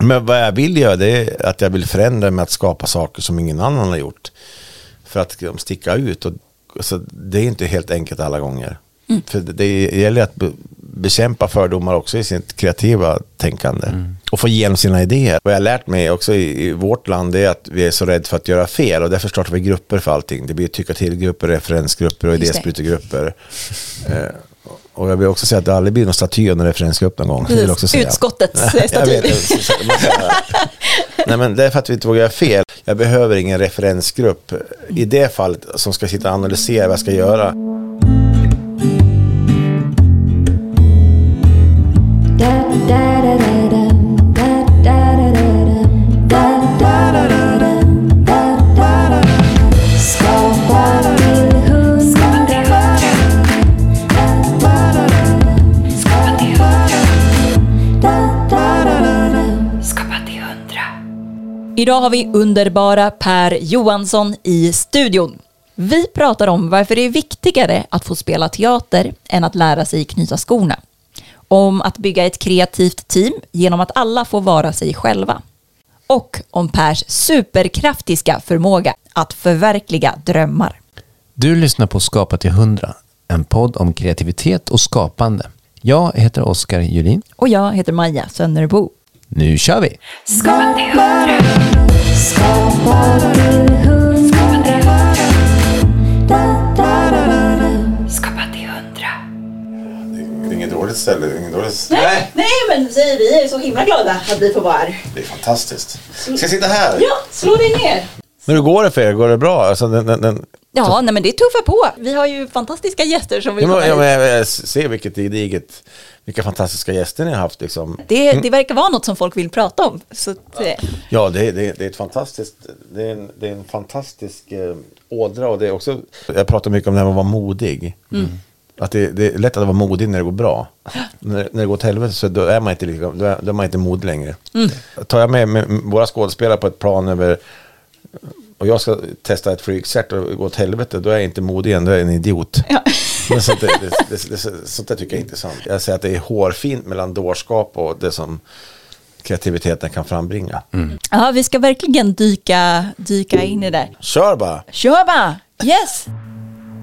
Men vad jag vill göra det är att jag vill förändra med att skapa saker som ingen annan har gjort. För att liksom, sticka ut. Och, alltså, det är inte helt enkelt alla gånger. För det, det gäller att be, bekämpa fördomar också i sitt kreativa tänkande. Och få igenom sina idéer. Vad jag har lärt mig också i, i vårt land är att vi är så rädda för att göra fel. Och därför startar vi grupper för allting. Det blir tycka till-grupper, referensgrupper och idésprutegrupper. Eh, och jag vill också säga att det aldrig blir någon staty under referensgrupp någon gång. Vill också säga. Utskottets staty. vet. Nej, men det är för att vi inte vågar göra fel. Jag behöver ingen referensgrupp i det fallet som ska sitta och analysera vad jag ska göra. Idag har vi underbara Per Johansson i studion. Vi pratar om varför det är viktigare att få spela teater än att lära sig knyta skorna. Om att bygga ett kreativt team genom att alla får vara sig själva. Och om Pers superkraftiska förmåga att förverkliga drömmar. Du lyssnar på Skapa till 100, en podd om kreativitet och skapande. Jag heter Oskar Julin. Och jag heter Maja Sönnerbo. Nu kör vi! Det är inget dåligt ställe. Inget dåligt... Nej, nej men vi är så himla glada att vi får vara här. Det är fantastiskt. Ska jag sitta här? Ja, slå dig ner. Men hur går det för er? Går det bra? Alltså, den, den, den... Ja, nej men det tuffar på. Vi har ju fantastiska gäster som vill Ja, men, ja, men, jag ser vilket gediget, vilka fantastiska gäster ni har haft. Liksom. Det, det verkar vara något som folk vill prata om. Så att, eh, Ja, det, det, det är ett fantastiskt, det är en, det är en fantastisk eh, ådra och det är också, jag pratar mycket om det här med att vara modig. Att det, det är lätt att vara modig när det går bra. När, när det går åt helvete så då är man inte, lika, då är, då är man inte modig längre. Tar jag med, med våra skådespelare på ett plan över och jag ska testa ett flygcert och gå åt helvete, då är jag inte modig än, då är jag en idiot. Men sånt, där, det, det, det, sånt där tycker jag är intressant. Jag säger att det är hårfint mellan dårskap och det som kreativiteten kan frambringa. ja, vi ska verkligen dyka, dyka in i det. Kör bara! Kör bara! Yes!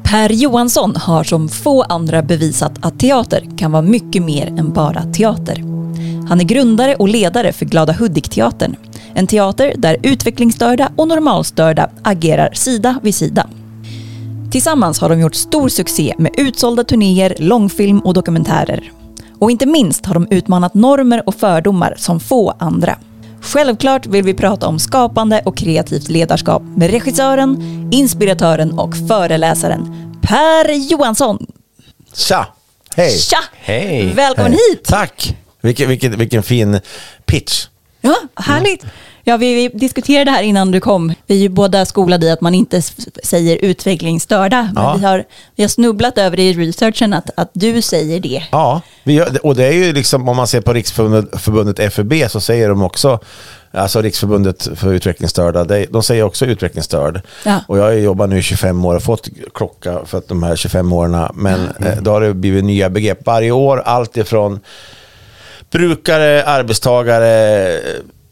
Per Johansson har som få andra bevisat att teater kan vara mycket mer än bara teater. Han är grundare och ledare för Glada Hudik-teatern. En teater där utvecklingsstörda och normalstörda agerar sida vid sida. Tillsammans har de gjort stor succé med utsålda turnéer, långfilm och dokumentärer. Och inte minst har de utmanat normer och fördomar som få andra. Självklart vill vi prata om skapande och kreativt ledarskap med regissören, inspiratören och föreläsaren Per Johansson. Tja! Hej! Tja! Hej! Välkommen Hej. hit! Tack! Vilken, vilken, vilken fin pitch. Ja, härligt. Ja, vi, vi diskuterade här innan du kom. Vi är ju båda skolade i att man inte säger utvecklingsstörda. Men Ja. vi, har, vi har snubblat över i researchen att, att du säger det. Ja, gör, och det är ju liksom om man ser på Riksförbundet förbundet FUB så säger de också, alltså Riksförbundet för utvecklingsstörda, det- de säger också utvecklingsstörd. Ja. Och jag har jobbat nu i 25 år och fått klocka för att de här 25 åren, men eh, då har det blivit nya begrepp varje år, allt ifrån brukare, arbetstagare,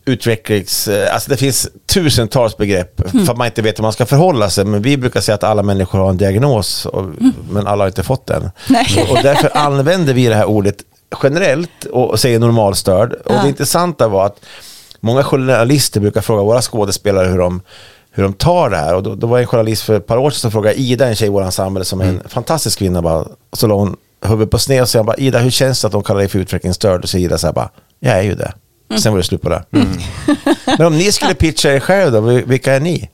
utvecklings... eh, Alltså det finns tusentals begrepp för att man inte vet hur man ska förhålla sig. Men vi brukar säga att alla människor har en diagnos, och, men alla har inte fått den. Nej. Och därför använder vi det här ordet generellt och och säger normalstörd. Och Ja. det intressanta var att många journalister brukar fråga våra skådespelare hur de hur de tar det här. Och då, då var en journalist för ett par år sedan som frågade Ida, en tjej i vår ensemble som är en fantastisk kvinna. Bara, och så la hon huvudet på sned och sa Ida, hur känns det att de kallar dig för utvecklingsstörd? Och så Ida så här bara, jag är ju det. Sen var det slut på det. Men om ni skulle pitcha er själv då, vil- vilka är ni?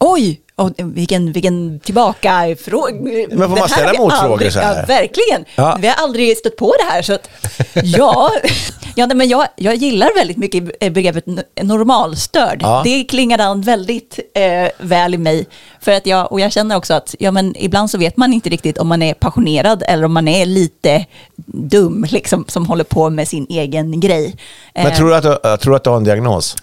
Oj, och vilken, vilken tillbaka fråga. Men får man ställa motfrågor så här? Ja, verkligen. Ja. Vi har aldrig stött på det här. Så att, ja, ja nej, men jag, jag gillar väldigt mycket begreppet normalstörd. Ja. Det klingade an väldigt eh, väl i mig. För att jag, och jag känner också att ja, men ibland så vet man inte riktigt om man är passionerad eller om man är lite dum, liksom, som håller på med sin egen grej. Men Eh, tror du, att du, tror att du har en diagnos?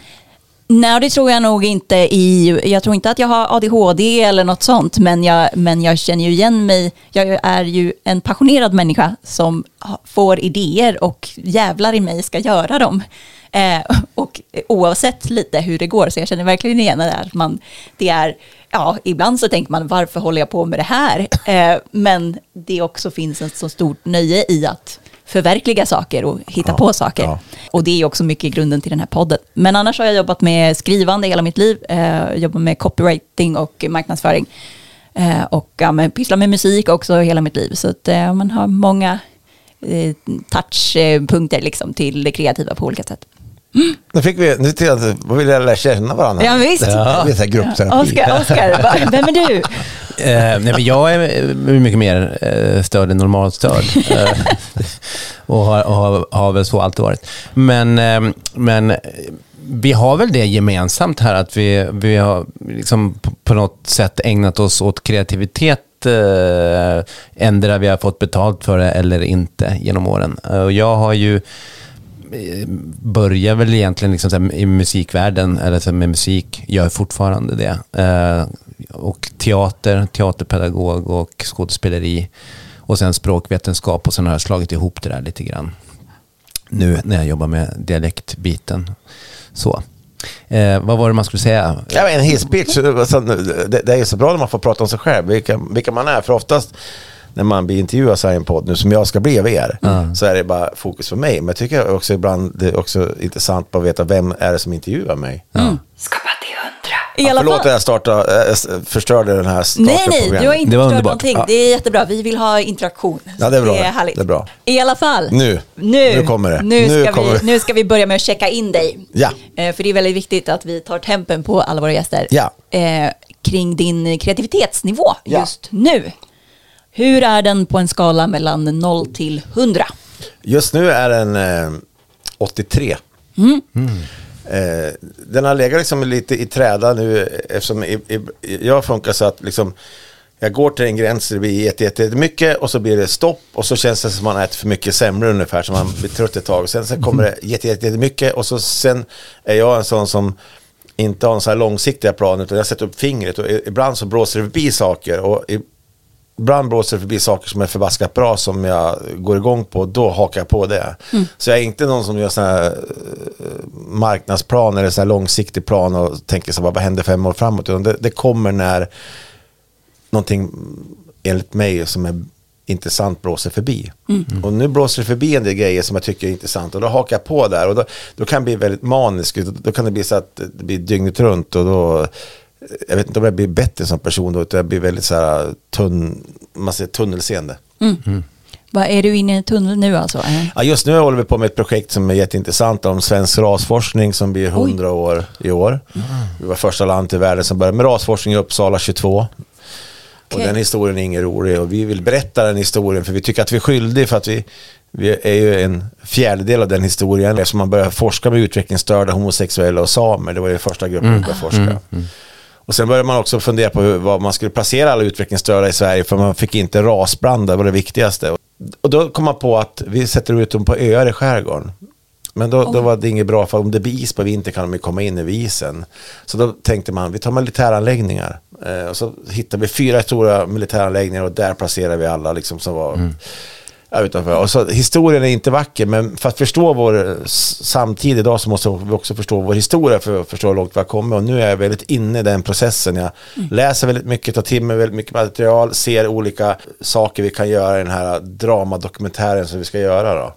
Nej, det tror jag nog inte i... Jag tror inte att jag har ADHD eller något sånt, men jag, men jag känner ju igen mig. Jag är ju en passionerad människa som får idéer och jävlar i mig ska göra dem. Eh, och oavsett lite hur det går. Så jag känner verkligen igen det där. Man, det är, ja, ibland så tänker man varför håller jag på med det här? Eh, men det också finns ett så stort nöje i att förverkliga saker och hitta Ja, på saker. ja. Och det är också mycket grunden till den här podden. Men annars har jag jobbat med skrivande hela mitt liv. Eh, jobbat med copywriting och marknadsföring. Eh, och ja, men pysslar med musik också hela mitt liv. Så att eh, man har många eh, touchpunkter liksom till det kreativa på olika sätt. Nu fick vi, nu till att vad vill jag lära känna varandra. Ja, visst. Det gruppterapi. Oskar, Oskar, vem är du? Eh, nej, men jag är mycket mer eh, störd än normalt störd. Eh, och har, och har, har väl så alltid varit. Men, eh, men vi har väl det gemensamt här att vi, vi har liksom på, på något sätt ägnat oss åt kreativitet eh, ändra vi har fått betalt för det eller inte genom åren. Eh, Och jag har ju börjar väl egentligen liksom så här i musikvärlden, eller så med musik, gör fortfarande det. Eh, och teater, teaterpedagog och skådespeleri. Och sen språkvetenskap och sen har jag slagit ihop det där lite grann. Nu när jag jobbar med dialektbiten. Så. Eh, vad var det man skulle säga? Ja, en hisspitch, det, det är ju så bra när man får prata om sig själv, vilka, vilka man är. För oftast när man blir intervjuad så här i en podd, nu som jag ska bli av er, så är det bara fokus för mig. Men jag tycker också ibland det är också intressant att veta vem är det som intervjuar mig. Skapa till hundra. I Ja, alla förlåt fall. att jag startade, äh, förstörde den här starten Nej, nej, du har inte Det förstört någonting. Ja. Det är jättebra. Vi vill ha interaktion. Ja, det är bra. Det är härligt. Det är bra. I alla fall. Nu. Nu, Nu kommer det. Nu, Nu ska, kommer vi, det. nu ska vi börja med att checka in dig. Ja. Eh, för det är väldigt viktigt att vi tar tempen på alla våra gäster. Ja. Eh, kring din kreativitetsnivå Ja. just nu. Hur är den på en skala mellan 0 till 100? Just nu är den eh, 83. Eh, den har legat liksom lite i träda nu eftersom i, i, jag funkar så att liksom jag går till en gräns där det blir jätte, jätte, mycket och så blir det stopp och så känns det som man äter för mycket sämre ungefär så man blir trött ett tag. Sen, sen kommer det jätte, jätte, jätte mycket och så sen är jag en sån som inte har en så här långsiktiga plan utan jag sätter upp fingret och ibland så blåser det förbi saker och ibland blåser förbi saker som är förbaskat bra som jag går igång på, då hakar jag på det. Så jag är inte någon som gör sådana här eh, marknadsplan eller sån här långsiktig plan och tänker så här, vad händer fem år framåt? Det, det kommer när någonting enligt mig som är intressant blåser förbi. Och nu blåser det förbi en del grejer som jag tycker är intressant och då hakar jag på där och då, då kan det bli väldigt maniskt. Då, då kan det bli så att det blir dygnet runt och då jag vet inte om jag blir bättre som person då, utan jag blir väldigt så här tunn, man säger tunnelseende. Vad är du inne i en tunnel nu alltså? Eh, Ja, just nu håller vi på med ett projekt som är jätteintressant om svensk rasforskning som blir 100 år i år. Vi var första land i världen som började med rasforskning i Uppsala 22. Och Okej. den historien är ingen rolig och vi vill berätta den historien för vi tycker att vi är skyldiga för att vi, vi är ju en fjärdedel av den historien. Eftersom man började forska med utvecklingsstörda, homosexuella och samer, det var ju första gruppen vi började forska. Och sen började man också fundera på hur, vad man skulle placera alla utvecklingsstörda i Sverige för man fick inte rasblanda, det var det viktigaste. Och då kom man på att vi sätter ut dem på öar i skärgården. Men då, då var det inget bra, för om det blir is på vintern kan de ju komma in i isen. Så då tänkte man, vi tar militäranläggningar. Eh, och så hittade vi fyra stora militäranläggningar och där placerar vi alla liksom som var ja, utanför. Och så, historien är inte vacker, men för att förstå vår samtid idag så måste vi också förstå vår historia för att förstå hur långt vi har kommit. Och nu är jag väldigt inne i den processen. Jag läser väldigt mycket, tar till mig väldigt mycket material, ser olika saker vi kan göra i den här dramadokumentären som vi ska göra. Då.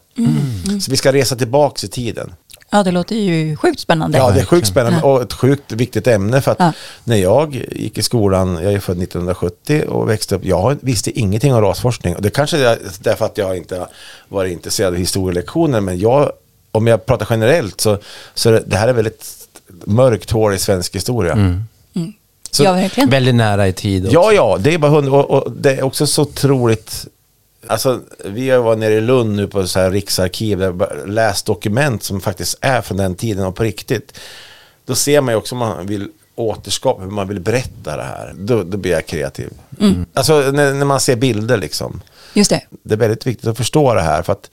Så vi ska resa tillbaka i tiden. Ja, det låter ju sjukt spännande. Ja, det är sjukt spännande och ett sjukt viktigt ämne för att Ja. när jag gick i skolan, jag är född 1970 och växte upp, jag visste ingenting om rasforskning. Och det kanske är därför att jag inte var intresserad av historielektioner, men jag, om jag pratar generellt så, så är det, det här är väldigt mörkt hål i svensk historia. Så- ja, verkligen. Väldigt nära i tid också. Ja, ja, det är bara hundra, och, och det är också så otroligt Alltså, vi har varit nere i Lund nu på så här riksarkiv, där läst dokument som faktiskt är från den tiden och på riktigt. Då ser man ju också om man vill återskapa, hur man vill berätta det här, då, då blir jag kreativ. Alltså när, när man ser bilder liksom. Just det. Det är väldigt viktigt att förstå det här. För att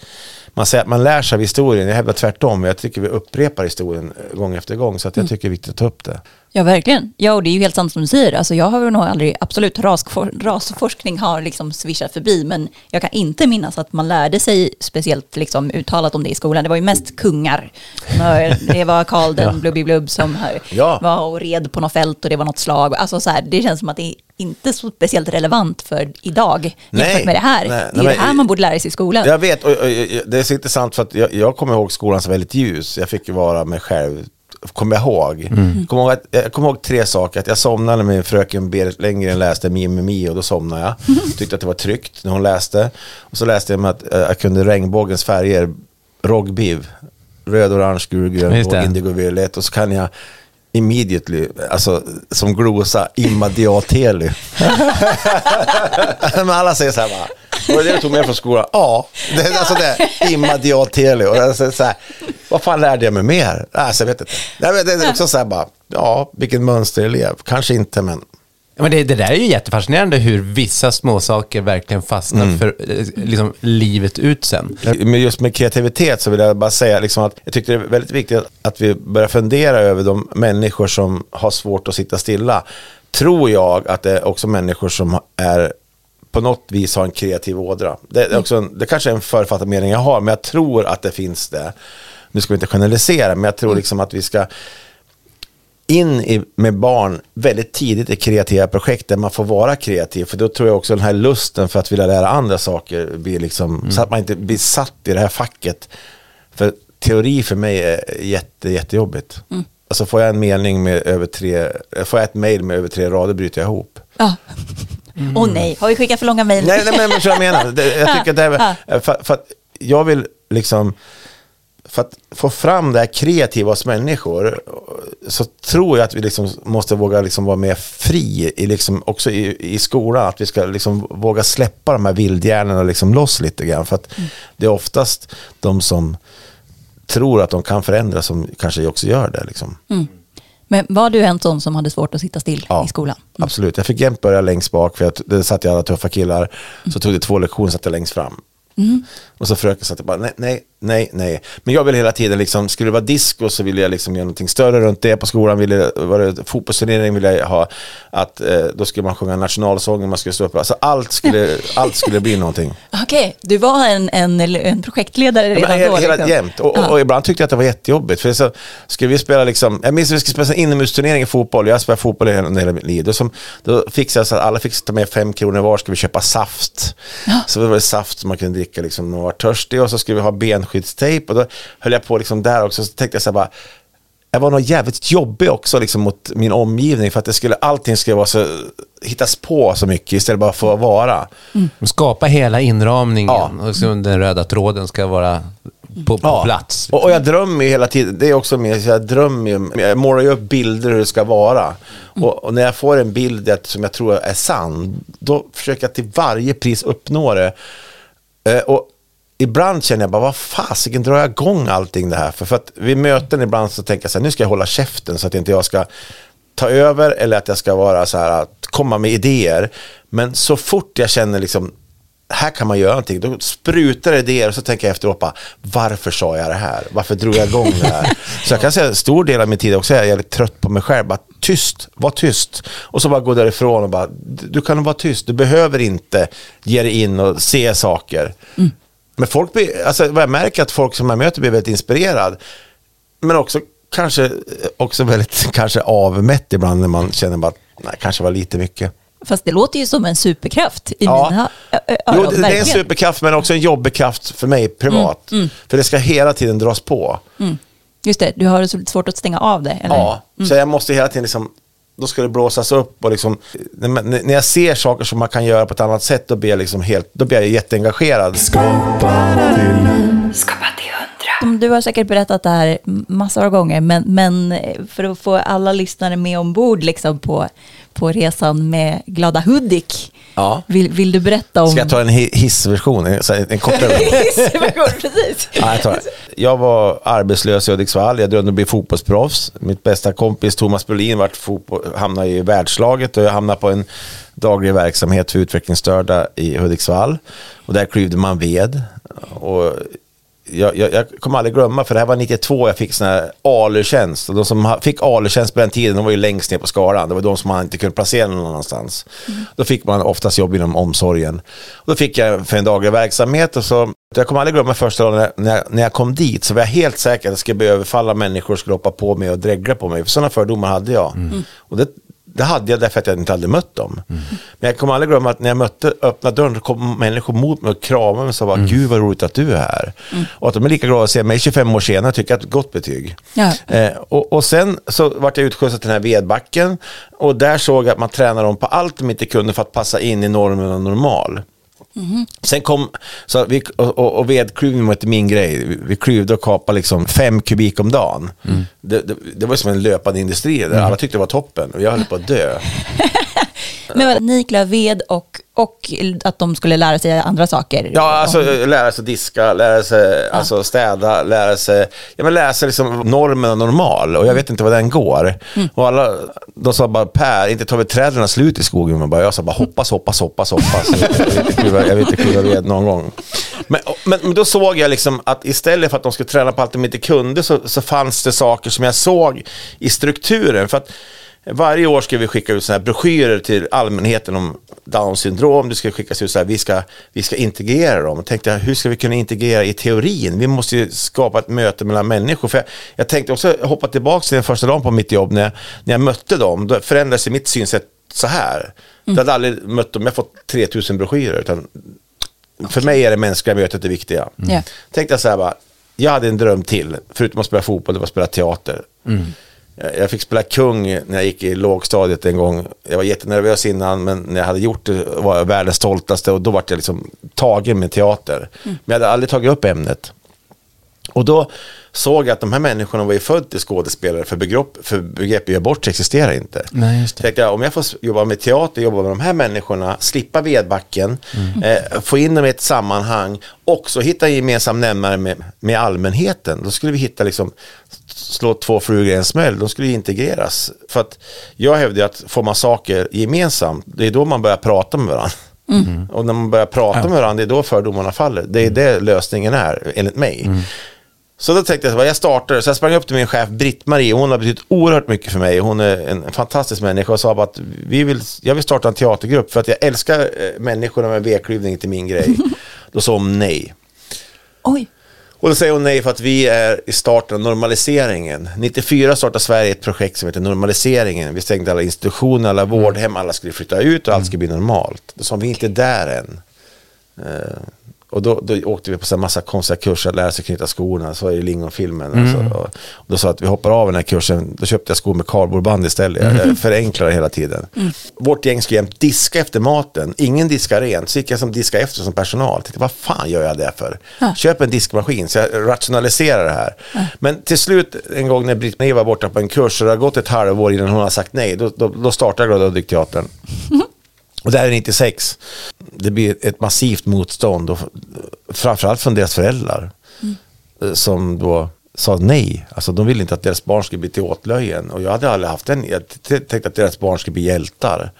man säger att man lär sig av historien. Jag hävdar tvärtom. Jag tycker vi upprepar historien gång efter gång. Så att jag tycker det är viktigt att ta upp det. Ja, verkligen. Ja, och det är ju helt sant som du säger. Alltså, jag har nog aldrig, absolut, rasfor, rasforskning har liksom swishat förbi, men jag kan inte minnas att man lärde sig speciellt liksom, uttalat om det i skolan. Det var ju mest kungar. Det var Karl den blubbi blubb som Ja. var och red på något fält och det var något slag. Alltså, så här, det känns som att det är inte så speciellt relevant för idag Nej. jämfört med det här. Nej, det är nej, det men- här man borde lära sig i skolan. Jag vet, och, och, och, det är så intressant för att jag, jag kommer ihåg skolan som väldigt ljus. Jag fick ju vara mig själv, kommer jag ihåg. Kommer ihåg att, jag kommer ihåg tre saker. Att jag somnade med fröken Berit Lenngren läste Mimimi och då somnade jag. Tyckte att det var tryggt när hon läste. Och så läste jag med att eh, jag kunde regnbågens färger, Rogbiv, röd, orange, gul, grön och indigo, violett. Och så kan jag immediately, alltså som glosa, immediately. Men alla säger så här bara, var det det du tog med från skolan? Ja, det, är alltså det, immediately. Och alltså, så här, vad fan lärde jag mig mer? Alltså, jag vet inte. Det är också så här bara, ja, vilken mönsterelev. Kanske inte, men men det, det där är ju jättefascinerande hur vissa små saker verkligen fastnar för eh, liksom, livet ut sen. Men just med kreativitet så vill jag bara säga liksom att jag tycker det är väldigt viktigt att vi börjar fundera över de människor som har svårt att sitta stilla. Tror jag att det är också människor som är på något vis har en kreativ ådra. Det, är också en, det kanske är en författad mening jag har, men jag tror att det finns det. Nu ska vi inte generalisera, men jag tror liksom att vi ska in i, med barn väldigt tidigt i kreativa projekt där man får vara kreativ. För då tror jag också den här lusten för att vilja lära andra saker blir liksom, så att man inte blir satt i det här facket. För teori för mig är jätte, jättejobbigt. Alltså får jag en mening med över tre, får jag ett mail med över tre rader bryter jag ihop. Ja. Åh nej, har vi skickat för långa mejl? Nej, nej men vad jag menar. Jag tycker att det är, för, för att jag vill liksom, för att få fram det här kreativa hos människor så tror jag att vi liksom måste våga liksom vara mer fri i liksom också i, i skolan. Att vi ska liksom våga släppa de här vildhjärnorna liksom loss lite grann. För att det är oftast de som tror att de kan förändra som kanske också gör det. Liksom. Men var du en sån som hade svårt att sitta still Ja, i skolan? Absolut. Jag fick jämt börja längst bak för att det satt jag alla tuffa killar. Så tog det två lektioner satt jag längst fram. Och så fröken satt jag bara nej, nej, nej, nej. Men jag vill hela tiden liksom, skulle det vara disco så ville jag liksom göra någonting större runt det. På skolan ville var det fotbollsturnering ville jag ha att eh, då skulle man sjunga nationalsången, man skulle stå upp. Alltså allt skulle, allt skulle bli någonting. Okej, du var en, en, en projektledare Ja, redan men hela, då? hela liksom. jämt. Och, och, och ibland tyckte jag att det var jättejobbigt. För så skulle vi spela liksom, jag minns att vi skulle spela en inomhusturnering i fotboll. Jag spelat fotboll i hela, hela mitt liv. Då, som, då fixade jag så att alla fick ta med fem kronor var, skulle vi köpa saft. Så det var det saft som man kunde dricka liksom, när törstig. Och så skulle vi ha benskyddstejp. Och då höll jag på liksom där också. Så tänkte jag så här bara, jag var nog jävligt jobbig också liksom, mot min omgivning. För att det skulle, allting skulle vara så, hittas på så mycket istället bara för att vara. Skapa hela inramningen Ja. och så den röda tråden ska vara på, på plats. Och, och jag drömmer ju hela tiden, det är också mer, så jag drömmer jag målar ju upp bilder hur det ska vara. Och, och när jag får en bild som jag tror är sann, då försöker jag till varje pris uppnå det. Eh, och ibland känner jag bara, vad fasiken drar jag igång allting det här? För, för att vid möten ibland så tänker jag så här, nu ska jag hålla käften så att inte jag ska ta över eller att jag ska vara så här, att komma med idéer. Men så fort jag känner liksom, här kan man göra någonting. Då sprutar det idéer och så tänker jag efteråt bara, varför sa jag det här? Varför drog jag igång det här? Så jag kan säga en stor del av min tid också är jag jävligt trött på mig själv. Bara tyst, var tyst. Och så bara gå därifrån och bara, du kan vara tyst. Du behöver inte ge dig in och se saker. Men folk blir, alltså vad jag märker att folk som jag möter blir väldigt inspirerad. Men också kanske, också väldigt kanske avmätt ibland när man känner bara, nej, kanske var lite mycket. Fast det låter ju som en superkraft i Ja. mina ö- ö- Jo, öron. det, det är en superkraft men också en jobbig kraft för mig privat. För det ska hela tiden dras på. Just det, du har så lite svårt att stänga av det, eller? Ja, så jag måste hela tiden liksom, då ska det blåsas upp och liksom, när, jag ser saker som man kan göra på ett annat sätt, då blir jag liksom helt, då blir jag jätteengagerad. Som Du har säkert berättat det här massor av gånger, men, men för att få alla lyssnare med ombord liksom på, på resan med Glada Hudik, Ja. Vill, vill du berätta om... Ska jag ta en hi- hissversion? En, en kortare version? Precis. Ja, jag, tar jag var arbetslös i Hudiksvall. Jag drömde om att bli fotbollsproffs. Mitt bästa kompis Thomas Brolin vart fotboll, hamnade i världslaget och jag hamnade på en daglig verksamhet för utvecklingsstörda i Hudiksvall. Och där klyvde man ved. Och jag, jag, jag kommer aldrig glömma, för det här var 92, jag fick sån här ALU-tjänst. Och de som fick ALU-tjänst på den tiden, de var ju längst ner på skalan. Det var de som man inte kunde placera någon annanstans. Då fick man oftast jobb inom omsorgen. Och då fick jag för en daglig verksamhet och så jag kommer aldrig glömma första dagen när- när jag, när jag kom dit så var jag helt säker att jag skulle bli överfalla människor, skulle hoppa på mig och dregla på mig. För sådana fördomar hade jag. Och det, det hade jag därför att jag inte hade mött dem. Men jag kommer aldrig glömma att när jag mötte, öppna dörren, så kom människor mot mig och kramade mig och sa bara, gud vad roligt att du är här. Och att de är lika glada att se mig 25 år senare tycker jag är ett gott betyg. Ja. Eh, och, och sen så vart jag utskjutsad till den här vedbacken och där såg jag att man tränade dem på allt de inte kunde för att passa in i normen och normal. Sen kom, så vi, och, och, och vedklyvning var inte min grej. Vi, vi klyvde och kapade liksom fem kubik om dagen. Det, det, det var som en löpande industri där alla tyckte det var toppen och jag höll på att dö. Men vad, ni klöv ved och, och att de skulle lära sig andra saker? Ja, alltså lära sig diska, lära sig alltså, städa, lära sig, ja, men lära sig liksom normen och normal. Och jag vet inte vad den går. Och alla, de sa bara Per, inte tar vi träden slut i skogen. Men bara, jag sa bara hoppas, hoppas, hoppas, hoppas. Jag vill inte kliva ved någon gång. Men, men, men då såg jag liksom att istället för att de skulle träna på allt de inte kunde så, så fanns det saker som jag såg i strukturen. För att varje år ska vi skicka ut såna här broschyrer till allmänheten om Downs syndrom. Det ska skickas ut så här, vi ska, vi ska integrera dem. Jag tänkte, hur ska vi kunna integrera i teorin? Vi måste ju skapa ett möte mellan människor. För jag, jag tänkte också hoppa tillbaka till den första dagen på mitt jobb när jag, när jag mötte dem. Då förändrades mitt synsätt så här. Jag hade aldrig mött dem, jag fått 3000 broschyrer. Utan för mig är det mänskliga mötet det viktiga. Ja. Tänkte jag så här bara, jag hade en dröm till, förutom att spela fotboll, det var att spela teater. Jag jag fick spela kung när jag gick i lågstadiet en gång. Jag var jättenervös innan, men när jag hade gjort det var jag världens stoltaste och då var jag liksom tagen med teater. Men jag hade aldrig tagit upp ämnet. Och då såg jag att de här människorna var ju född till skådespelare för begrepp, för begreppet gör bort existerar inte. Nej, just det. Tänkte jag, om jag får jobba med teater, jobba med de här människorna, slippa vedbacken, eh, få in dem i ett sammanhang, också hitta en gemensam nämnare med, med allmänheten. Då skulle vi hitta liksom, slå två flugor i en smäll, de skulle integreras. För att jag hävdar att får man saker gemensamt, det är då man börjar prata med varandra. Och när man börjar prata med varandra, det är då fördomarna faller. Det är det lösningen är, enligt mig. Så då tänkte jag, så jag startade, så jag sprang upp till min chef Britt-Marie, hon har betytt oerhört mycket för mig. Hon är en fantastisk människa och sa bara att vi vill, jag vill starta en teatergrupp för att jag älskar eh, människorna med vedklyvning till min grej. Då sa hon nej. Oj. Och då säger hon nej för att vi är i starten av normaliseringen. 94 startade Sverige ett projekt som heter normaliseringen. Vi stängde alla institutioner, alla vårdhem, alla skulle flytta ut och allt skulle bli normalt. Då sa vi är inte där än. Eh, och då, då åkte vi på här massa konstiga kurser, att lära sig knyta skorna, så är det Lingonfilmen. Alltså, och, och då sa att vi hoppar av den här kursen, då köpte jag skor med kardborreband istället. Jag förenklar hela tiden. Vårt gäng skulle jämt diska efter maten, ingen diskar rent, så gick jag som diska efter som personal. Tänkte, vad fan gör jag det för? Köp en diskmaskin, så jag rationaliserar det här. Men till slut, en gång när Britt-Marie var borta på en kurs, och det har gått ett halvår innan hon har sagt nej, då, då, då startade Glada Hudik-teatern. Och det här är 96. Det blir ett massivt motstånd, och framförallt från deras föräldrar. eh, Som då sa nej. Alltså de ville inte att deras barn skulle bli till åtlöjen. Och jag hade aldrig haft den. Jag tänkte att deras barn skulle bli hjältar.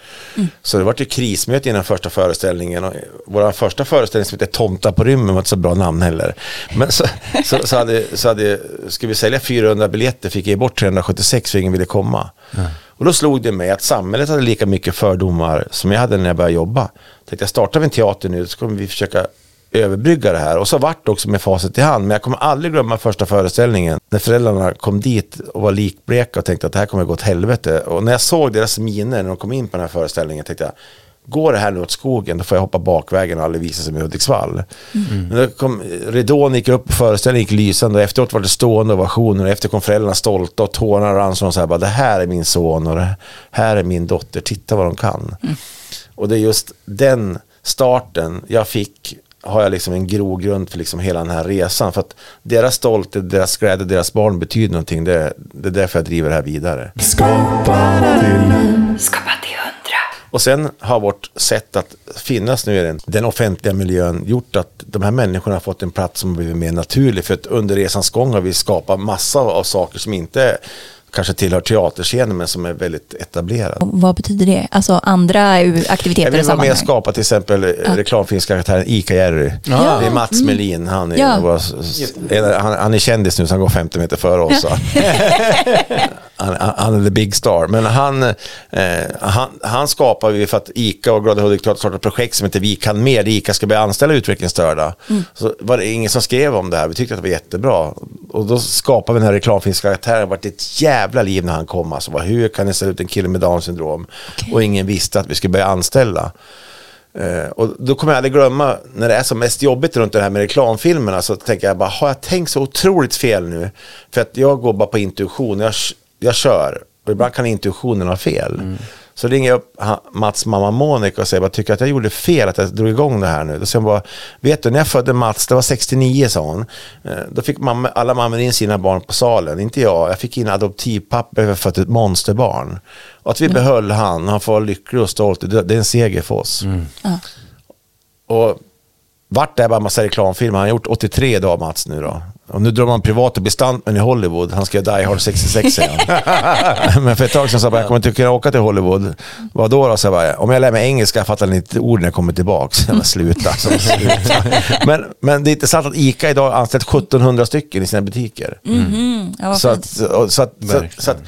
Så det var ju krismöte innan första föreställningen. Och vår första föreställning som heter Tomta på rymmen var inte så bra namn heller. Men så, så, så, hade, så hade, skulle vi sälja 400 biljetter fick jag ge bort 376 för ingen ville komma. Och då slog det mig att samhället hade lika mycket fördomar som jag hade när jag började jobba. Tänkte jag startar vi en teater nu så kommer vi försöka överbrygga det här. Och så vart det också med facit i hand. Men jag kommer aldrig glömma första föreställningen. När föräldrarna kom dit och var likbleka och tänkte att det här kommer gå åt helvete. Och när jag såg deras miner när de kom in på den här föreställningen tänkte jag Går det här nu åt skogen då får jag hoppa bakvägen och aldrig visa sig med Hudiksvall. Men då kom, ridån gick upp, föreställningen gick lysande och efteråt var det stående ovationer. Och efter kom föräldrarna stolta och tårarna rann så de bara det här är min son och det här är min dotter, titta vad de kan. Och det är just den starten jag fick har jag liksom en grogrund för liksom hela den här resan. För att deras stolthet, deras glädje, deras barn betyder någonting. Det, det är därför jag driver det här vidare. Skapa till Skapa till hundra. Och sen har vårt sätt att finnas nu i den, den offentliga miljön gjort att de här människorna har fått en plats som har blivit mer naturlig. För att under resans gång har vi skapat massa av saker som inte kanske tillhör teaterscenen men som är väldigt etablerade. Vad betyder det? Alltså andra aktiviteter Jag vill och vara med och skapa till exempel ja. reklamfilmskaraktären Ica-Jerry. Ja. Det är Mats Melin, han är, Ja. våra, han, han är kändis nu så han går 50 meter före oss. han, är the big star. Men han, eh, han, han skapar vi för att ICA och Glada Hudik startade ett projekt som heter Vi kan mer, ICA ska börja anställa utvecklingsstörda. Så var det ingen som skrev om det här, vi tyckte att det var jättebra. Och då skapade vi den här reklamfilmskaraktären, det var ett jävla liv när han kom. Alltså, vad- hur kan det se ut en kille med Downs syndrom? Okej. Och ingen visste att vi skulle börja anställa. Eh, och då kommer jag aldrig glömma när det är som mest jobbigt runt det här med reklamfilmerna så tänker jag bara, har jag tänkt så otroligt fel nu? För att jag går bara på intuition, jag, jag kör och ibland kan intuitionen ha fel. Så ringer jag upp Mats mamma Monica och säger, bara, tycker att jag gjorde fel att jag drog igång det här nu? Då säger hon bara, vet du, när jag födde Mats, det var 69 sa hon, eh, då fick mamma, alla mammor in sina barn på salen, inte jag. Jag fick in adoptivpapper för att fött ett monsterbarn. Och att vi behöll han, han får vara lycklig och stolt, det, är en seger för oss. Ja. Och vart är bara en massa reklamfilmer. Han har gjort 83 idag Mats nu då. Och nu drar man privat och blir stuntman i Hollywood. Han ska göra Die Hard 66 säger han. Men för ett tag sedan sa jag jag kommer inte kunna åka till Hollywood. Vad då då? Så jag bara, om jag lär mig engelska fattar jag inte ord när jag kommer tillbaka. Jag bara, sluta. Så, sluta. Men, men det är intressant att ICA idag har anställt 1700 stycken i sina butiker. Mhm. Ja, vad Så att, så, att, så, så att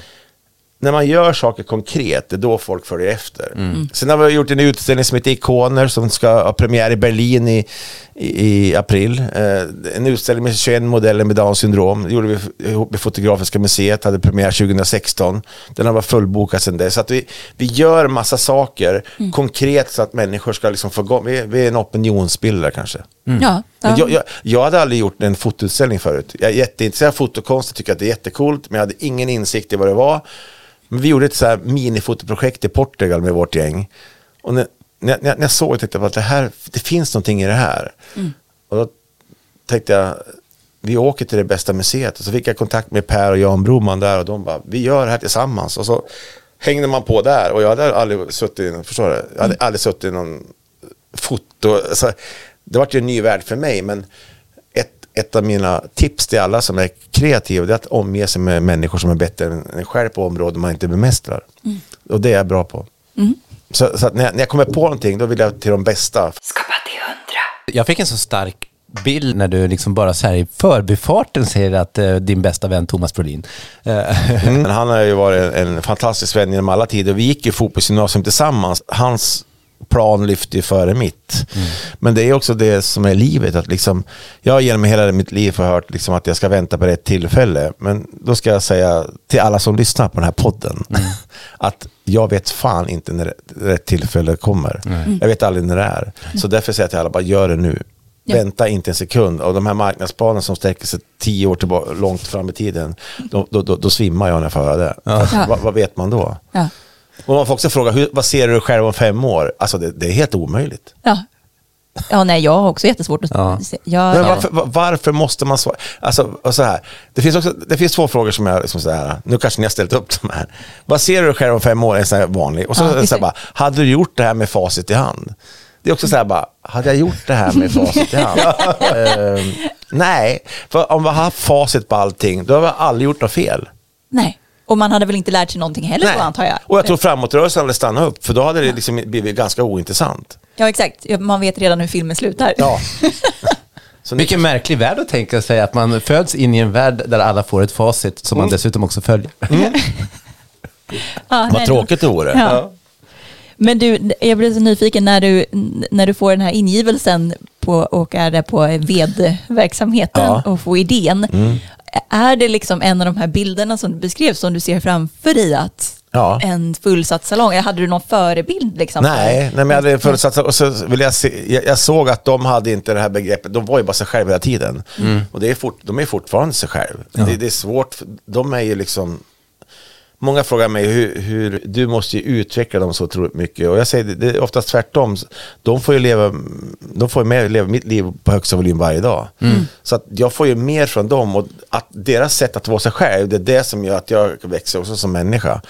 när man gör saker konkret, det är då folk följer efter. Mm. Sen har vi gjort en utställning som heter Ikoner som ska ha premiär i Berlin i, i, i april. Eh, en utställning med 21 modeller med Downs syndrom. Det gjorde vi ihop med Fotografiska museet, hade premiär 2016. Den har varit fullbokad sedan dess. Så att vi, vi gör massa saker Mm. konkret så att människor ska liksom få gå. Vi, vi är en opinionsbildare kanske. Ja, Men ja. Jag, jag, jag hade aldrig gjort en fotoutställning förut. Jag är jätteintresserad av fotokonst, jag tycker att det är jättecoolt, men jag hade ingen insikt i vad det var. Men vi gjorde ett så här minifotoprojekt i Portugal med vårt gäng. Och när, när, när jag såg tänkte jag att det, här, det finns någonting i det här. Och då tänkte jag, vi åker till det bästa museet. Och så fick jag kontakt med Per och Jan Broman där och de bara, vi gör det här tillsammans. Och så hängde man på där och jag hade aldrig suttit, förstår du? Jag hade aldrig suttit i någon foto. Alltså, det var ju en ny värld för mig, men ett, av mina tips till alla som är kreativa det är att omge sig med människor som är bättre än en själv på områden man inte bemästrar. Och det är jag bra på. Så, så att när, jag, när jag kommer på någonting, då vill jag till de bästa. Skapa till hundra. Jag fick en så stark bild när du liksom bara så här i förbifarten säger att eh, din bästa vän Thomas Brolin. Eh, Men han har ju varit en, en fantastisk vän genom alla tider. Vi gick ju fotbollsgymnasium tillsammans. Hans plan lyfte ju före mitt. Men det är också det som är livet. Att liksom, jag har genom hela mitt liv hört liksom att jag ska vänta på rätt tillfälle. Men då ska jag säga till alla som lyssnar på den här podden att jag vet fan inte när rätt tillfälle kommer. Jag vet aldrig när det är. Så därför säger jag till alla, bara gör det nu. Ja. Vänta inte en sekund. Och de här marknadsplanerna som sträcker sig tio år tillbaka, långt fram i tiden, då, då, då, då svimmar jag när jag får höra det. Ja. Vad, vad vet man då? Ja. Och man får också fråga, hur, vad ser du själv om fem år? Alltså det, det är helt omöjligt. Ja. ja, nej, jag har också jättesvårt att Ja. se. Jag, Men varför, va- varför måste man svara? Alltså, och så här, det, finns också, det finns två frågor som jag, liksom så här, nu kanske ni har ställt upp de här. Vad ser du själv om fem år? En sån här vanlig. Och så, Ja, så här bara, hade du gjort det här med facit i hand? Det är också så här bara, hade jag gjort det här med facit i hand? Ehm, nej, för om vi har haft facit på allting, då har vi aldrig gjort något fel. nej. Och man hade väl inte lärt sig någonting heller då, antar jag. Och jag tror framåtrörelsen hade stannat upp, för då hade det liksom blivit ganska ointressant. Ja, exakt. Man vet redan hur filmen slutar. Ja. Så ni, Vilken märklig värld att tänka sig att man föds in i en värld där alla får ett facit som man dessutom också följer. Ja, vad nej. tråkigt det vore. Ja. Men du, jag blev så nyfiken när du, när du får den här ingivelsen på, och är där på vedverksamheten Ja. och får idén. Är det liksom en av de här bilderna som du beskrev som du ser framför dig att Ja. en fullsatt salong, hade du någon förebild? Liksom Nej, nej, men jag hade förutsatt, och så vill jag, se, jag, jag såg att de hade inte det här begreppet, de var ju bara sig själva hela tiden. Och det är fort, de är fortfarande sig själv. Det, det är svårt, för de är ju liksom, många frågar mig hur, hur, du måste ju utveckla dem så otroligt mycket. Och jag säger, det, det är oftast tvärtom. De får ju leva, de får ju med, leva mitt liv på högsta volym varje dag. Så att jag får ju mer från dem och att deras sätt att vara sig själv, det är det som gör att jag växer också som människa.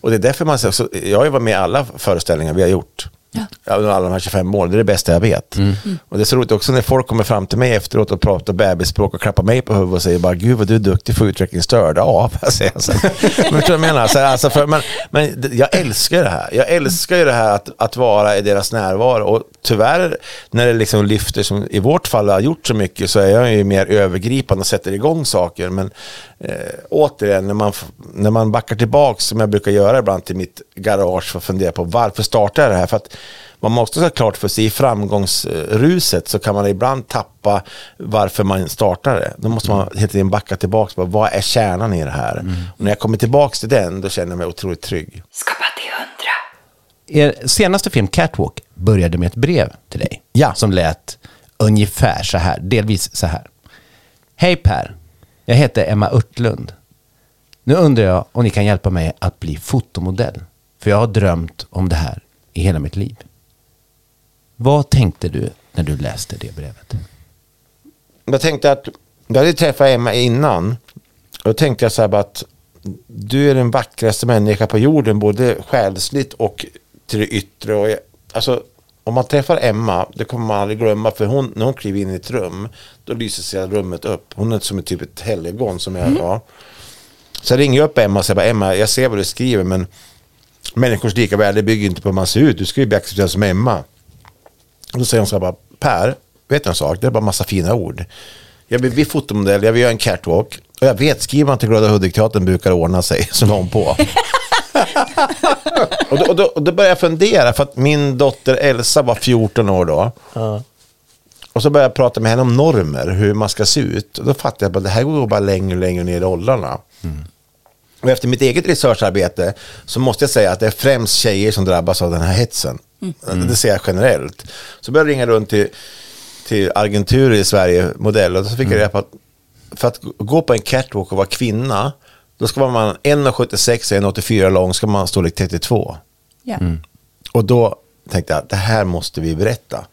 Och det är därför man säger, jag har ju varit med i alla föreställningar vi har gjort. Ja. Alla de här 25 åren, det är det bästa jag vet. Och det är så roligt också när folk kommer fram till mig efteråt och pratar bebisspråk och klappar mig på huvudet och säger bara Gud vad du är duktig för utvecklingsstörd. Ja, jag säga. Så. Men vad jag menar? Så, alltså, för, men, men jag älskar det här. Jag älskar ju det här att, att vara i deras närvaro. Och tyvärr, när det liksom lyfter, som i vårt fall har gjort så mycket, så är jag ju mer övergripande och sätter igång saker. Men eh, återigen, när man, när man backar tillbaka, som jag brukar göra ibland till mitt garage för att fundera på varför startar jag det här? För att man måste ha klart för sig i framgångsruset så kan man ibland tappa varför man startar det. Då måste man hela tiden backa tillbaka. På, vad är kärnan i det här? Och när jag kommer tillbaka till den, då känner jag mig otroligt trygg. Skapa till hundra. Er senaste film Catwalk började med ett brev till dig. Ja. Som lät ungefär så här, delvis så här. Hej Per, jag heter Emma Örtlund. Nu undrar jag om ni kan hjälpa mig att bli fotomodell. För jag har drömt om det här i hela mitt liv. Vad tänkte du när du läste det brevet? Jag tänkte att, jag hade träffat Emma innan. Och då tänkte jag så här att du är den vackraste människa på jorden, både själsligt och till det yttre. Och jag, alltså, om man träffar Emma, det kommer man aldrig glömma, för hon, när hon kliver in i ett rum, då lyser sig rummet upp. Hon är som ett typ ett helgon som jag var. Så jag ringer upp Emma och säger Emma, jag ser vad du skriver, men människors lika värde bygger inte på hur man ser ut. Du ska ju bli accepterad som Emma. Och då säger hon så här bara, Per, vet du en sak? Det är bara massa fina ord. Jag vill bli fotomodell, jag vill göra en catwalk. Och jag vet, skriver man till Glada Hudik-teatern brukar ordna sig. Så la hon på. och, då, och, då, och då började jag fundera, för att min dotter Elsa var 14 år då. Och så började jag prata med henne om normer, hur man ska se ut. Och då fattade jag att det här går bara längre och längre ner i åldrarna. Och efter mitt eget researcharbete så måste jag säga att det är främst tjejer som drabbas av den här hetsen. Det ser jag generellt. Så började jag ringa runt till, till agenturer i Sverige, modell, och så fick jag reda på att för att gå på en catwalk och vara kvinna, då ska man 1,76 och 1,84 lång, ska man storlek 32. Ja. Och då tänkte jag, det här måste vi berätta.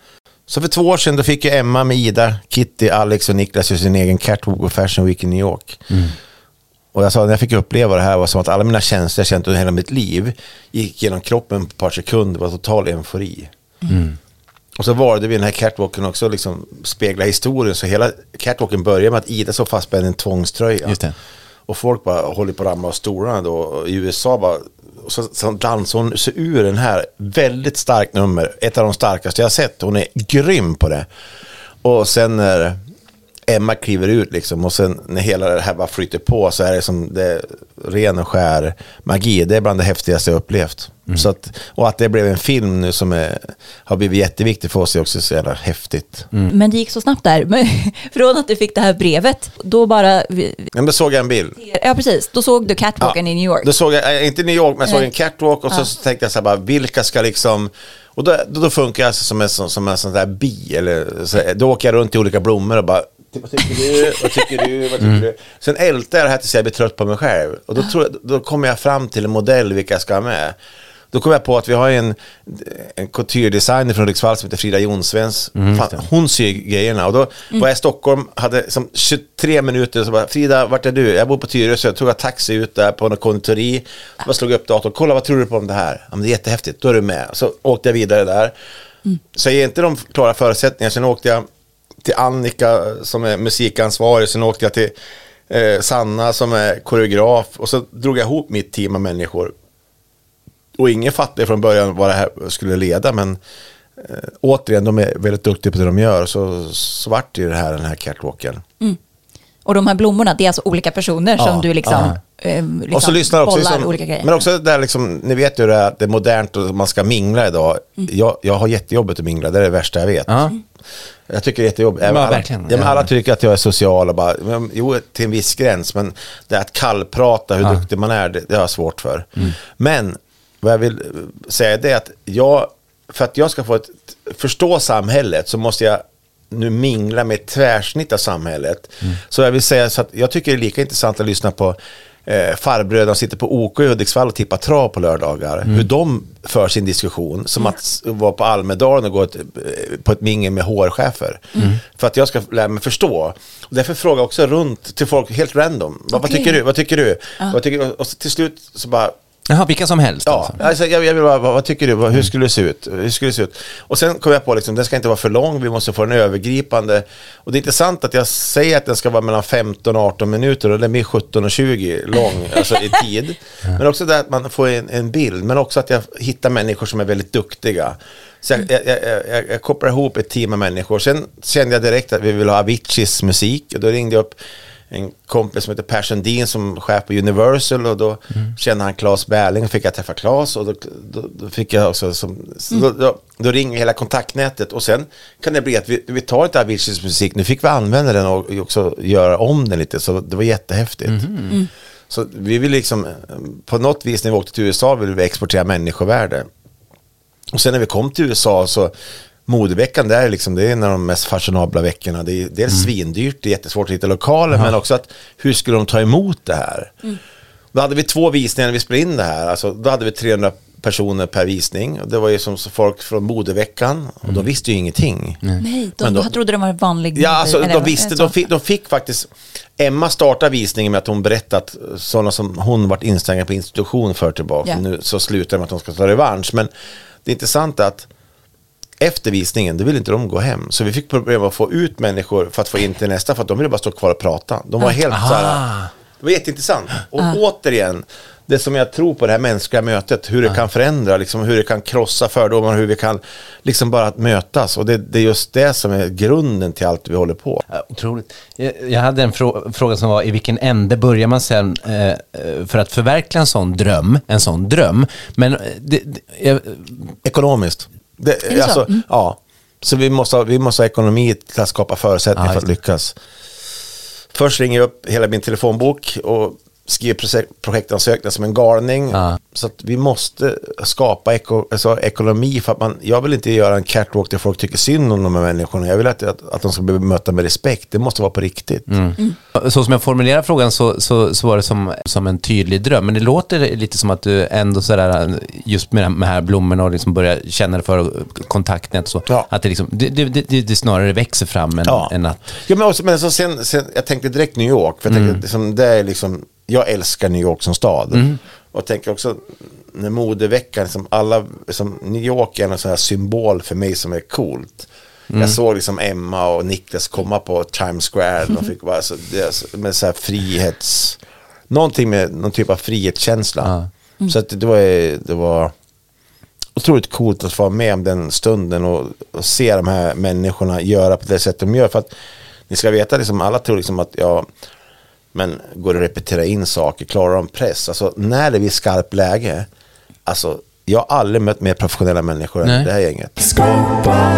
Så för två år sedan då fick jag Emma med Ida, Kitty, Alex och Niklas sin egen catwalk på Fashion Week i New York. Och jag sa, när jag fick uppleva det här var som att alla mina känslor jag känt under hela mitt liv gick genom kroppen på ett par sekunder, det var total eufori. Och så valde vi den här catwalken också liksom spegla historien, så hela catwalken börjar med att Ida så fastspänd i en tvångströja. Och folk bara håller på att ramla av stolarna då. Och I USA bara, och så, så dansar hon sig ur den här väldigt starkt nummer. Ett av de starkaste jag sett. Hon är grym på det. Och sen när Emma kliver ut liksom och sen när hela det här bara flyter på så är det som det är ren och skär magi. Det är bland det häftigaste jag upplevt. Så att, och att det blev en film nu som är, har blivit jätteviktig för oss är också så jävla häftigt. Men det gick så snabbt där. Men Från att du fick det här brevet, då bara... Men då såg jag en bild. Ja, precis. Då såg du catwalken i New York. Då såg jag, äh, inte New York, men jag såg en catwalk och så, så tänkte jag så här bara, vilka ska liksom... Och då, då, funkar jag alltså som en, sån- som en sån där bi, eller så, då åker jag runt i olika blommor och bara, vad tycker du, vad tycker du, vad tycker du? Sen ältar jag det här tills jag blir trött på mig själv. Och då, tror jag, då kommer jag fram till en modell vilka jag ska ha med. Då kom jag på att vi har en, en couture-designer från Hudiksvall som heter Frida Jonsvens. Fan, hon syr grejerna. Och då var jag i Stockholm, hade som 23 minuter, så bara, Frida, vart är du? Jag bor på Tyresö, jag tog jag taxi ut där på någon konditori. Så bara slog upp datorn, kolla vad tror du på om det här? Ja, men det är jättehäftigt, då är du med. Så åkte jag vidare där. Så jag ger inte de klara förutsättningar. Sen åkte jag till Annika eh, som är musikansvarig. Sen åkte jag till eh, Sanna som är koreograf. Och så drog jag ihop mitt team av människor. Och ingen fattade från början vad det här skulle leda. Men eh, återigen, de är väldigt duktiga på det de gör. Så, så vart det ju det här, den här catwalken. Mm. Och de här blommorna, det är alltså olika personer som du liksom, eh, liksom och så lyssnar också bollar liksom, olika grejer. Men också där liksom, ni vet ju det att det är modernt och man ska mingla idag. Jag, jag har jättejobbet att mingla, det är det värsta jag vet. Ja. Jag tycker det är jättejobbigt. Ja, alla, verkligen. ja, men Ja. alla tycker att jag är social och bara, men, jo till en viss gräns, men det att kallprata hur duktig man är, det, det har jag svårt för. Men vad jag vill eh, säga det är att jag, för att jag ska få ett, förstå samhället så måste jag nu mingla med ett tvärsnitt av samhället. Så jag vill säga så att jag tycker det är lika intressant att lyssna på eh, farbröderna som sitter på OK i Hudiksvall och tippar trav på lördagar. Hur de för sin diskussion. Som att s- vara på Almedalen och gå ett, eh, på ett mingel med HR-chefer. För att jag ska lära mig förstå. Och därför frågar jag också runt till folk helt random. Vad, vad tycker du? Vad tycker du? Vad tycker? Och till slut så bara Jaha, vilka som helst Ja, alltså. alltså, jag, jag vill bara, vad, tycker du? Hur skulle det se ut? Hur skulle det se ut? Och sen kom jag på, liksom, den ska inte vara för lång, vi måste få en övergripande. Och det är intressant att jag säger att den ska vara mellan 15 och 18 minuter den blir 17 och 20 lång, alltså i tid. Men också det att man får en, en bild, men också att jag hittar människor som är väldigt duktiga. Så jag, jag, jag, jag, jag kopplar ihop ett team av människor. Sen kände jag direkt att vi vill ha Aviciis musik och då ringde jag upp en kompis som heter Per Sundin som chef på Universal och då kände han Claes Berling och fick jag träffa Claes och då, då, då fick jag också som, så då, då, då ringer hela kontaktnätet och sen kan det bli att vi, vi tar inte Aviciis musik, nu fick vi använda den och också göra om den lite så det var jättehäftigt. Så vi vill liksom, på något vis när vi åkte till USA vill vi exportera människovärde. Och sen när vi kom till USA så modeveckan där är liksom, det är en av de mest fashionabla veckorna. Det är dels svindyrt, det är jättesvårt att hitta lokaler, men också att hur skulle de ta emot det här? Då hade vi två visningar när vi spelade in det här. Alltså, då hade vi 300 personer per visning. Och det var ju som så folk från modeveckan och de visste ju ingenting. Nej, de Men trodde de var vanlig. Ja, alltså, de visste, de fick, de fick faktiskt, Emma startade visningen med att hon berättade att sådana som hon varit instängda på institution för tillbaka, Ja. nu så slutar det med att de ska ta revansch. Men det intressanta är att efter visningen, då ville inte de gå hem. Så vi fick problem att få ut människor för att få in till nästa, för att de ville bara stå kvar och prata. De var helt så här, det var jätteintressant. Och återigen, det som jag tror på det här mänskliga mötet, hur det kan förändra, liksom, hur det kan krossa fördomar, hur vi kan liksom bara mötas. Och det, det är just det som är grunden till allt vi håller på. Otroligt. Jag, jag hade en frå- fråga som var i vilken ände börjar man sen eh, eh, för att förverkliga en sån dröm, en sån dröm. Men eh, det, det, jag, Ekonomiskt. Det, det så? alltså, Mm. Ja. Så vi måste, ha, vi måste ha ekonomi till att skapa förutsättningar Ja, för att lyckas. Först ringer jag upp hela min telefonbok och skriver projek- projektansökningar som en galning. Ja. Så att vi måste skapa eko, alltså ekonomi för att man, jag vill inte göra en catwalk där folk tycker synd om de här människorna. Jag vill att, att, att de ska bli bemötta med respekt. Det måste vara på riktigt. Mm. Så som jag formulerar frågan så, så, så var det som, som en tydlig dröm. Men det låter lite som att du ändå sådär, just med de här blommorna och liksom börjar känna det för kontaktnät så. Ja. Att det, liksom, det, det, det, det snarare växer fram än, Ja. än att... Ja, men, också, men så sen, sen, jag tänkte direkt New York, för jag, Mm. tänkte, liksom, det är liksom, jag älskar New York som stad. Mm. Och tänker också, när modeveckan, liksom alla, liksom, New York är en sån här symbol för mig som är coolt. Mm. Jag såg liksom Emma och Niklas komma på Times Square, de fick vara så, med så här frihets, någonting med någon typ av frihetskänsla. Så att det var, det var otroligt coolt att få vara med om den stunden och, och se de här människorna göra på det sätt de gör. För att ni ska veta, liksom, alla tror liksom att jag men går det att repetera in saker, klarar de press? Alltså när det blir skarpt läge, alltså jag har aldrig mött mer professionella människor än Nej. det här gänget. Skapa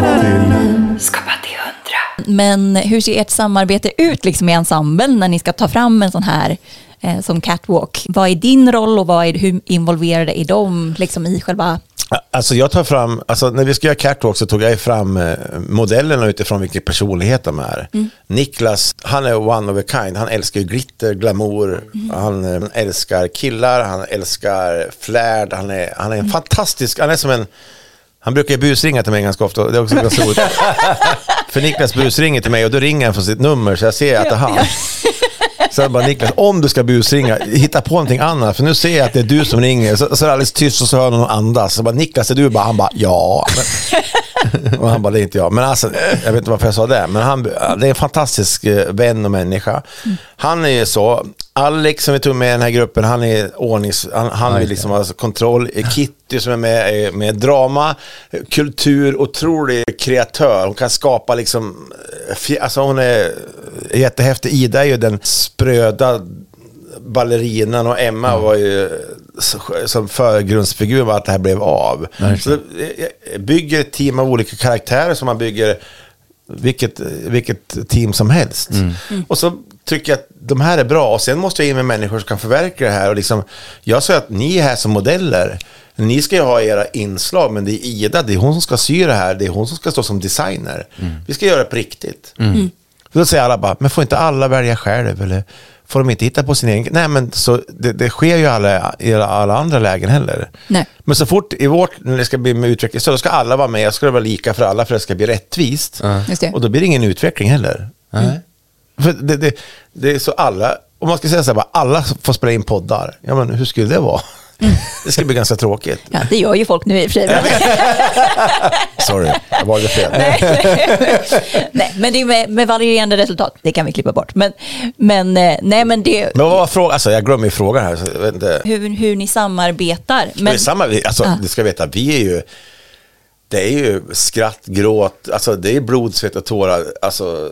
till hundra. Men hur ser ert samarbete ut liksom i ensemblen när ni ska ta fram en sån här eh, som catwalk? Vad är din roll och vad är, hur involverade är de liksom i själva... Alltså jag tar fram, alltså när vi ska göra catwalk så tog jag fram eh, modellerna utifrån vilken personlighet de är. Niklas, han är one of a kind, han älskar glitter, glamour, han eh, älskar killar, han älskar flärd, han är, han är en fantastisk, han är som en, han brukar busringa till mig ganska ofta, det är också ganska roligt. För Niklas busringer till mig och då ringer han från sitt nummer så jag ser att det är han. Så jag bara Niklas, om du ska busringa, hitta på någonting annat. För nu ser jag att det är du som ringer. Så, så är det alldeles tyst och så hör någon andas. Så jag bara, Niklas, är du? Bara, han bara, ja. Men, och han bara, det är inte jag. Men alltså, jag vet inte varför jag sa det. Men han, det är en fantastisk eh, vän och människa. Han är ju så, Alex som vi tog med i den här gruppen, han är ordnings... Han, han vill liksom ha kontroll. Kitty som är med, är med drama, kultur, otrolig kreatör. Hon kan skapa liksom... eh, Alltså hon är jättehäftig. Ida är ju den spröda ballerinan och Emma var ju som förgrundsfigur med att det här blev av. Så det bygger ett team av olika karaktärer som man bygger vilket, vilket team som helst. Och så tycker jag att de här är bra och sen måste jag in med människor som kan förverkliga det här. Och liksom, jag sa att ni är här som modeller. Ni ska ju ha era inslag, men det är Ida, det är hon som ska sy det här, det är hon som ska stå som designer. Vi ska göra det på riktigt. Då säger alla bara, men får inte alla välja själv? Eller får de inte hitta på sin egen? Nej, men så, det, det sker ju alla, i alla andra lägen heller. Nej. Men så fort i vårt, när det ska bli med utveckling, så då ska alla vara med, och ska vara lika för alla för att det ska bli rättvist. Det. Och då blir det ingen utveckling heller. För det, det, det är så alla, om man ska säga så här, bara, alla får spela in poddar, ja men hur skulle det vara? Det skulle bli ganska tråkigt. Ja, det gör ju folk nu i och för sig. Sorry, jag valde fel. nej, men det är med, med varierande resultat. Det kan vi klippa bort. Men, men, eh, nej, men det, Men vad var frågan? Alltså, jag glömmer ju frågan här. Hur, hur ni samarbetar. Men, vi- alltså, Ja. du ska veta, vi är ju, det är ju skratt, gråt, alltså det är blod, svett och tårar. Alltså,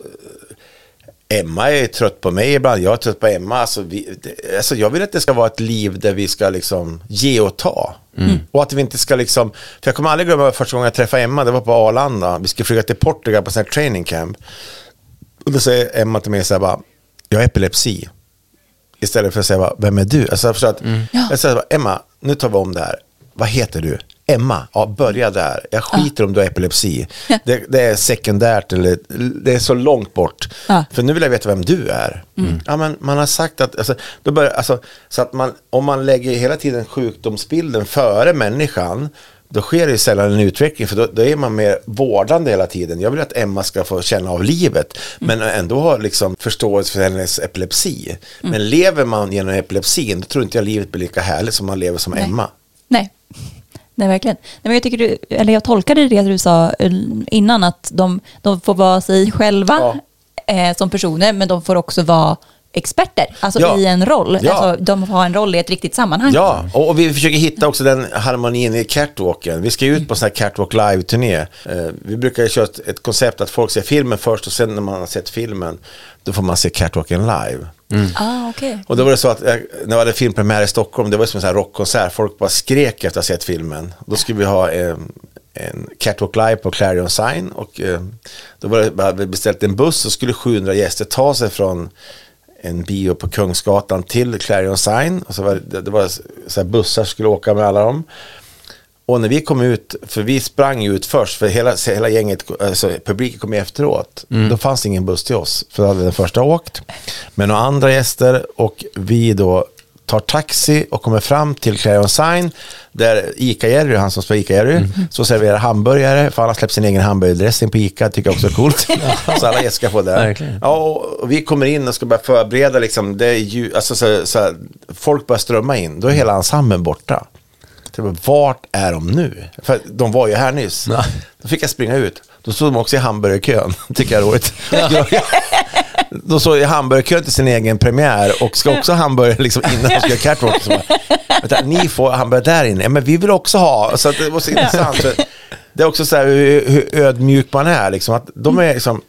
Emma är trött på mig ibland, jag är trött på Emma. Alltså, vi, det, alltså, jag vill att det ska vara ett liv där vi ska liksom ge och ta. Och att vi inte ska liksom, för jag kommer aldrig glömma första gången jag träffade Emma, det var på Arlanda. Vi skulle flyga till Portugal på sån här training camp. Och då säger Emma till mig så här bara, jag har epilepsi. Istället för att säga, bara, vem är du? Alltså, att, jag säger bara, Emma, nu tar vi om det här. Vad heter du? Emma, ja börja där. Jag skiter om du har epilepsi. Det, det är sekundärt, eller det är så långt bort. Ja. För nu vill jag veta vem du är. Ja, men man har sagt att, alltså, då börjar, alltså, så att man, om man lägger hela tiden sjukdomsbilden före människan, då sker det ju sällan en utveckling, för då, då är man mer vårdande hela tiden. Jag vill att Emma ska få känna av livet, men ändå ha liksom förståelse för hennes epilepsi. Men lever man genom epilepsin, då tror inte jag livet blir lika härligt som man lever som Nej. Emma. nej. Nej, verkligen. Nej, men jag, tycker du, eller jag tolkade det du sa eh, innan, att de, de får vara sig själva eh, som personer, men de får också vara experter, alltså Ja. i en roll. Ja. Alltså, de har en roll i ett riktigt sammanhang. Ja, och, och vi försöker hitta också den harmonin i catwalken. Vi ska ju ut på sån här catwalk live-turné. Eh, vi brukar köra ett, ett koncept att folk ser filmen först och sen när man har sett filmen, då får man se catwalken live. Ah, okej. Och då var det så att eh, när vi hade filmpremiär i Stockholm, det var som en sån här rockkonsert, folk bara skrek efter att ha sett filmen. Då skulle vi ha eh, en catwalk live på Clarion Sign och eh, då var det, vi hade beställt en buss och skulle 700 gäster ta sig från en bio på Kungsgatan till Clarion Sign. Och så var det, det var så här bussar som skulle åka med alla dem. Och när vi kom ut, för vi sprang ut först, för hela, hela gänget, alltså publiken kom efteråt. Då fanns ingen buss till oss, för då hade den första åkt. Men några andra gäster och vi då tar taxi och kommer fram till Clarion Sign, där Ica-Jerry, han som spelar Ica-Jerry, så serverar hamburgare, för han har släppt sin egen hamburgardressing på Ica, tycker jag också är coolt. så alla gäster ska få det. Verkligen. Ja, och, vi kommer in och ska börja förbereda, liksom, det är ju, alltså, så, så, folk börjar strömma in, då är hela ensemblen borta. Så jag bara, vart är de nu? För de var ju här nyss. Ja. Då fick jag springa ut. Då stod de också i hamburgerkön. Tycker jag är roligt. Jag- Då står i hamburgerkön till sin egen premiär och ska också ha hamburgare liksom innan de ska göra catwalk. Så bara, ni får hamburgare där inne. Ja, men vi vill också ha. Så det var så intressant. Så det är också så här hur, hur ödmjuk man är. Liksom, att de är liksom,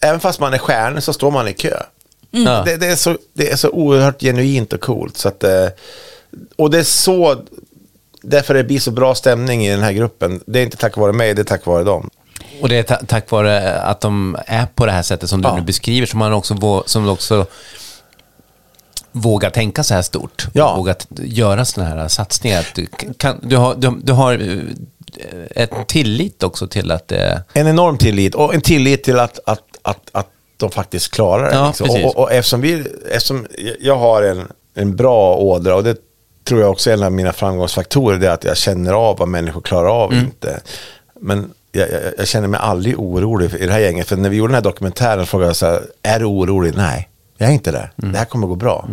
även fast man är stjärna så står man i kö. Ja. Det, det, är så, det är så oerhört genuint och coolt. Så att, eh, och det är så, därför det blir så bra stämning i den här gruppen. Det är inte tack vare mig, det är tack vare dem. Och det är ta- tack vare att de är på det här sättet som du Ja. nu beskriver, som man också, som också vågar tänka så här stort. Ja. Våga t- göra sådana här satsningar. Du, kan, du, har, du, du har eh, ett tillit också till att det... En enorm tillit och en tillit till att, att, att, att de faktiskt klarar det. Ja, liksom. och, och, och eftersom, vi, eftersom jag har en, en bra ådra och det tror jag också är en av mina framgångsfaktorer, det är att jag känner av vad människor klarar av Mm. inte. Men jag, jag, jag känner mig aldrig orolig i det här gänget. För när vi gjorde den här dokumentären frågade jag så här, är du orolig? Nej, jag är inte det. Mm. Det här kommer gå bra.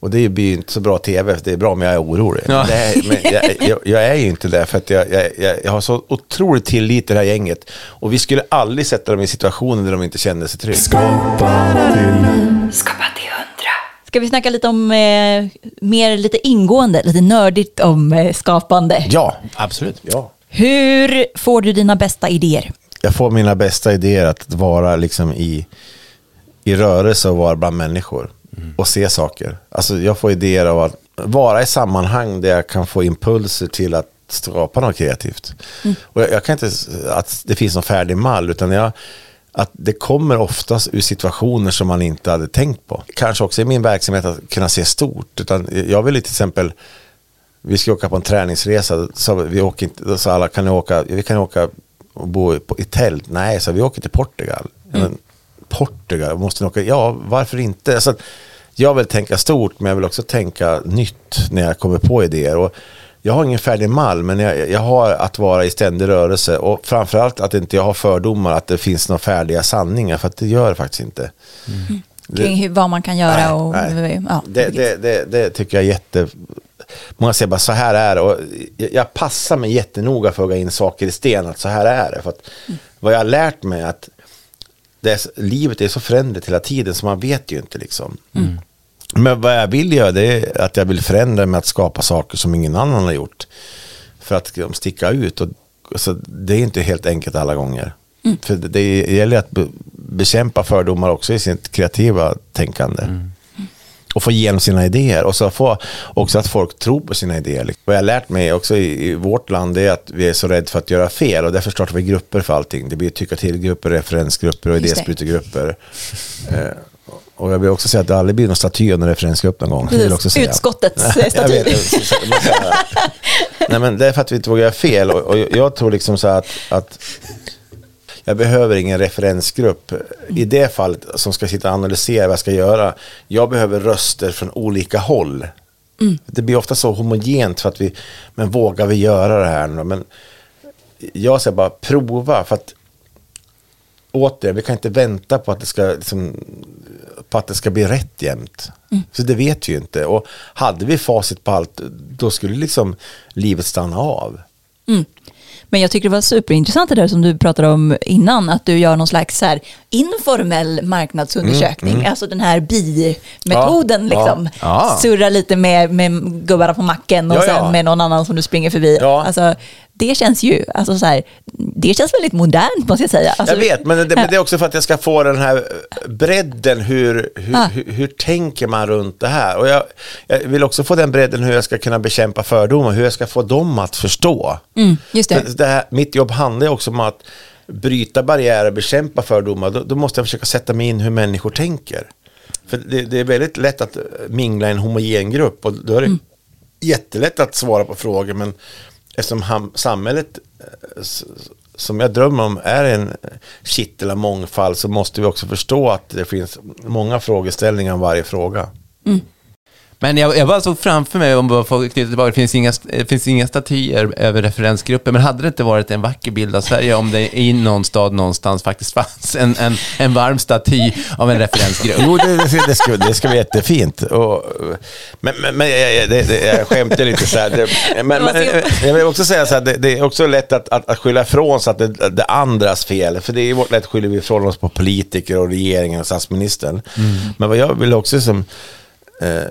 Och det blir ju inte så bra tv, för det är bra om jag är orolig. Ja. Det är, men jag, jag, jag är ju inte det, för att jag, jag, jag, jag har så otroligt tillit till det här gänget. Och vi skulle aldrig sätta dem i situationer där de inte kände sig trygga. Skapa till Skapa till. Ska vi snacka lite om, eh, mer lite ingående, lite nördigt om eh, skapande? Ja, Absolut. ja. Hur får du dina bästa idéer? Jag får mina bästa idéer att vara liksom i, i rörelse och vara bland människor. Och se saker. Alltså jag får idéer av att vara i sammanhang där jag kan få impulser till att skapa något kreativt. Och jag, jag kan inte att det finns någon färdig mall, utan jag, att det kommer oftast ur situationer som man inte hade tänkt på. Kanske också i min verksamhet att kunna se stort. Utan jag vill till exempel vi ska åka på en träningsresa, så vi åker inte, sa alla, kan ni åka, vi kan åka och bo i tält? Nej, så vi åker till Portugal. Ja, Men, Portugal, måste ni åka? Ja, varför inte? Så jag vill tänka stort, men jag vill också tänka nytt när jag kommer på idéer. Och jag har ingen färdig mall, men jag, jag har att vara i ständig rörelse. Och framförallt att inte jag har fördomar att det finns några färdiga sanningar, för att det gör det faktiskt inte. Det- Kring hur, vad man kan göra Nej, och... nej. Ja, det, det, det, det tycker jag är jätte... många säger bara så här är det. Och jag, passar mig jättenoga för att gå in saker i sten, att så här är det. För att vad jag har lärt mig är att det är, livet är så föränderligt hela tiden så man vet ju inte liksom. Men vad jag vill göra det är att jag vill förändra med att skapa saker som ingen annan har gjort. För att liksom, sticka ut. Och, så det är inte helt enkelt alla gånger. För det, det gäller att be, bekämpa fördomar också i sitt kreativa tänkande. Och få igenom sina idéer. Och så få också att folk tror på sina idéer. liksom. Vad jag har lärt mig också i, i vårt land är att vi är så rädda för att göra fel. Och därför startar vi grupper för allting. Det blir tycka till-grupper, referensgrupper och idésprutegrupper. Och jag vill också säga att det aldrig blir någon staty en referensgrupp någon gång. Vill också säga. Utskottets staty. vet. Nej, men det är för att vi inte vågar göra fel. Och, och jag tror liksom så att, att jag behöver ingen referensgrupp i det fallet som ska sitta och analysera vad jag ska göra. Jag behöver röster från olika håll. Det blir ofta så homogent för att vi, men vågar vi göra det här nu? Men jag säger bara prova för att återigen, vi kan inte vänta på att det ska, liksom, på att det ska bli rätt jämt. Så det vet vi ju inte. Och hade vi facit på allt, då skulle liksom livet stanna av. Men jag tycker det var superintressant det där som du pratade om innan, att du gör någon slags så här informell marknadsundersökning, alltså den här bi-metoden Mm, Ja, liksom. ja. Surra lite med, med gubbarna på macken och Ja, sen ja. med någon annan som du springer förbi. Ja. Alltså, det känns ju, alltså så här, det känns väldigt modernt måste jag säga. Alltså, jag vet, men det, men det är också för att jag ska få den här bredden, hur, hur, Ah. hur, hur tänker man runt det här? Och jag, jag vill också få den bredden hur jag ska kunna bekämpa fördomar, hur jag ska få dem att förstå. Mm, just det. Det här, mitt jobb handlar ju också om att bryta barriärer, bekämpa fördomar. Då, då måste jag försöka sätta mig in hur människor tänker. För det, det är väldigt lätt att mingla i en homogen grupp och då är det Mm. jättelätt att svara på frågor. Men eftersom ham, samhället eh, som jag drömmer om är en kittel av mångfald så måste vi också förstå att det finns många frågeställningar om varje fråga. Mm. Men jag, jag bara såg framför mig, om jag får knyta tillbaka, det finns inga, det finns inga statyer över referensgrupper, men hade det inte varit en vacker bild av Sverige om det i någon stad någonstans faktiskt fanns en, en, en varm staty av en referensgrupp? Jo, det, det, det, ska, det ska bli jättefint. Och, men men, men jag, det, det, jag skämtar lite så här. Det, men, men, jag vill också säga så här, det, det är också lätt att, att, att skylla ifrån sig att det, det är andras fel. För det är vårt lätt skyller vi ifrån oss på politiker och regeringen och statsministern. Men vad jag vill också som, eh,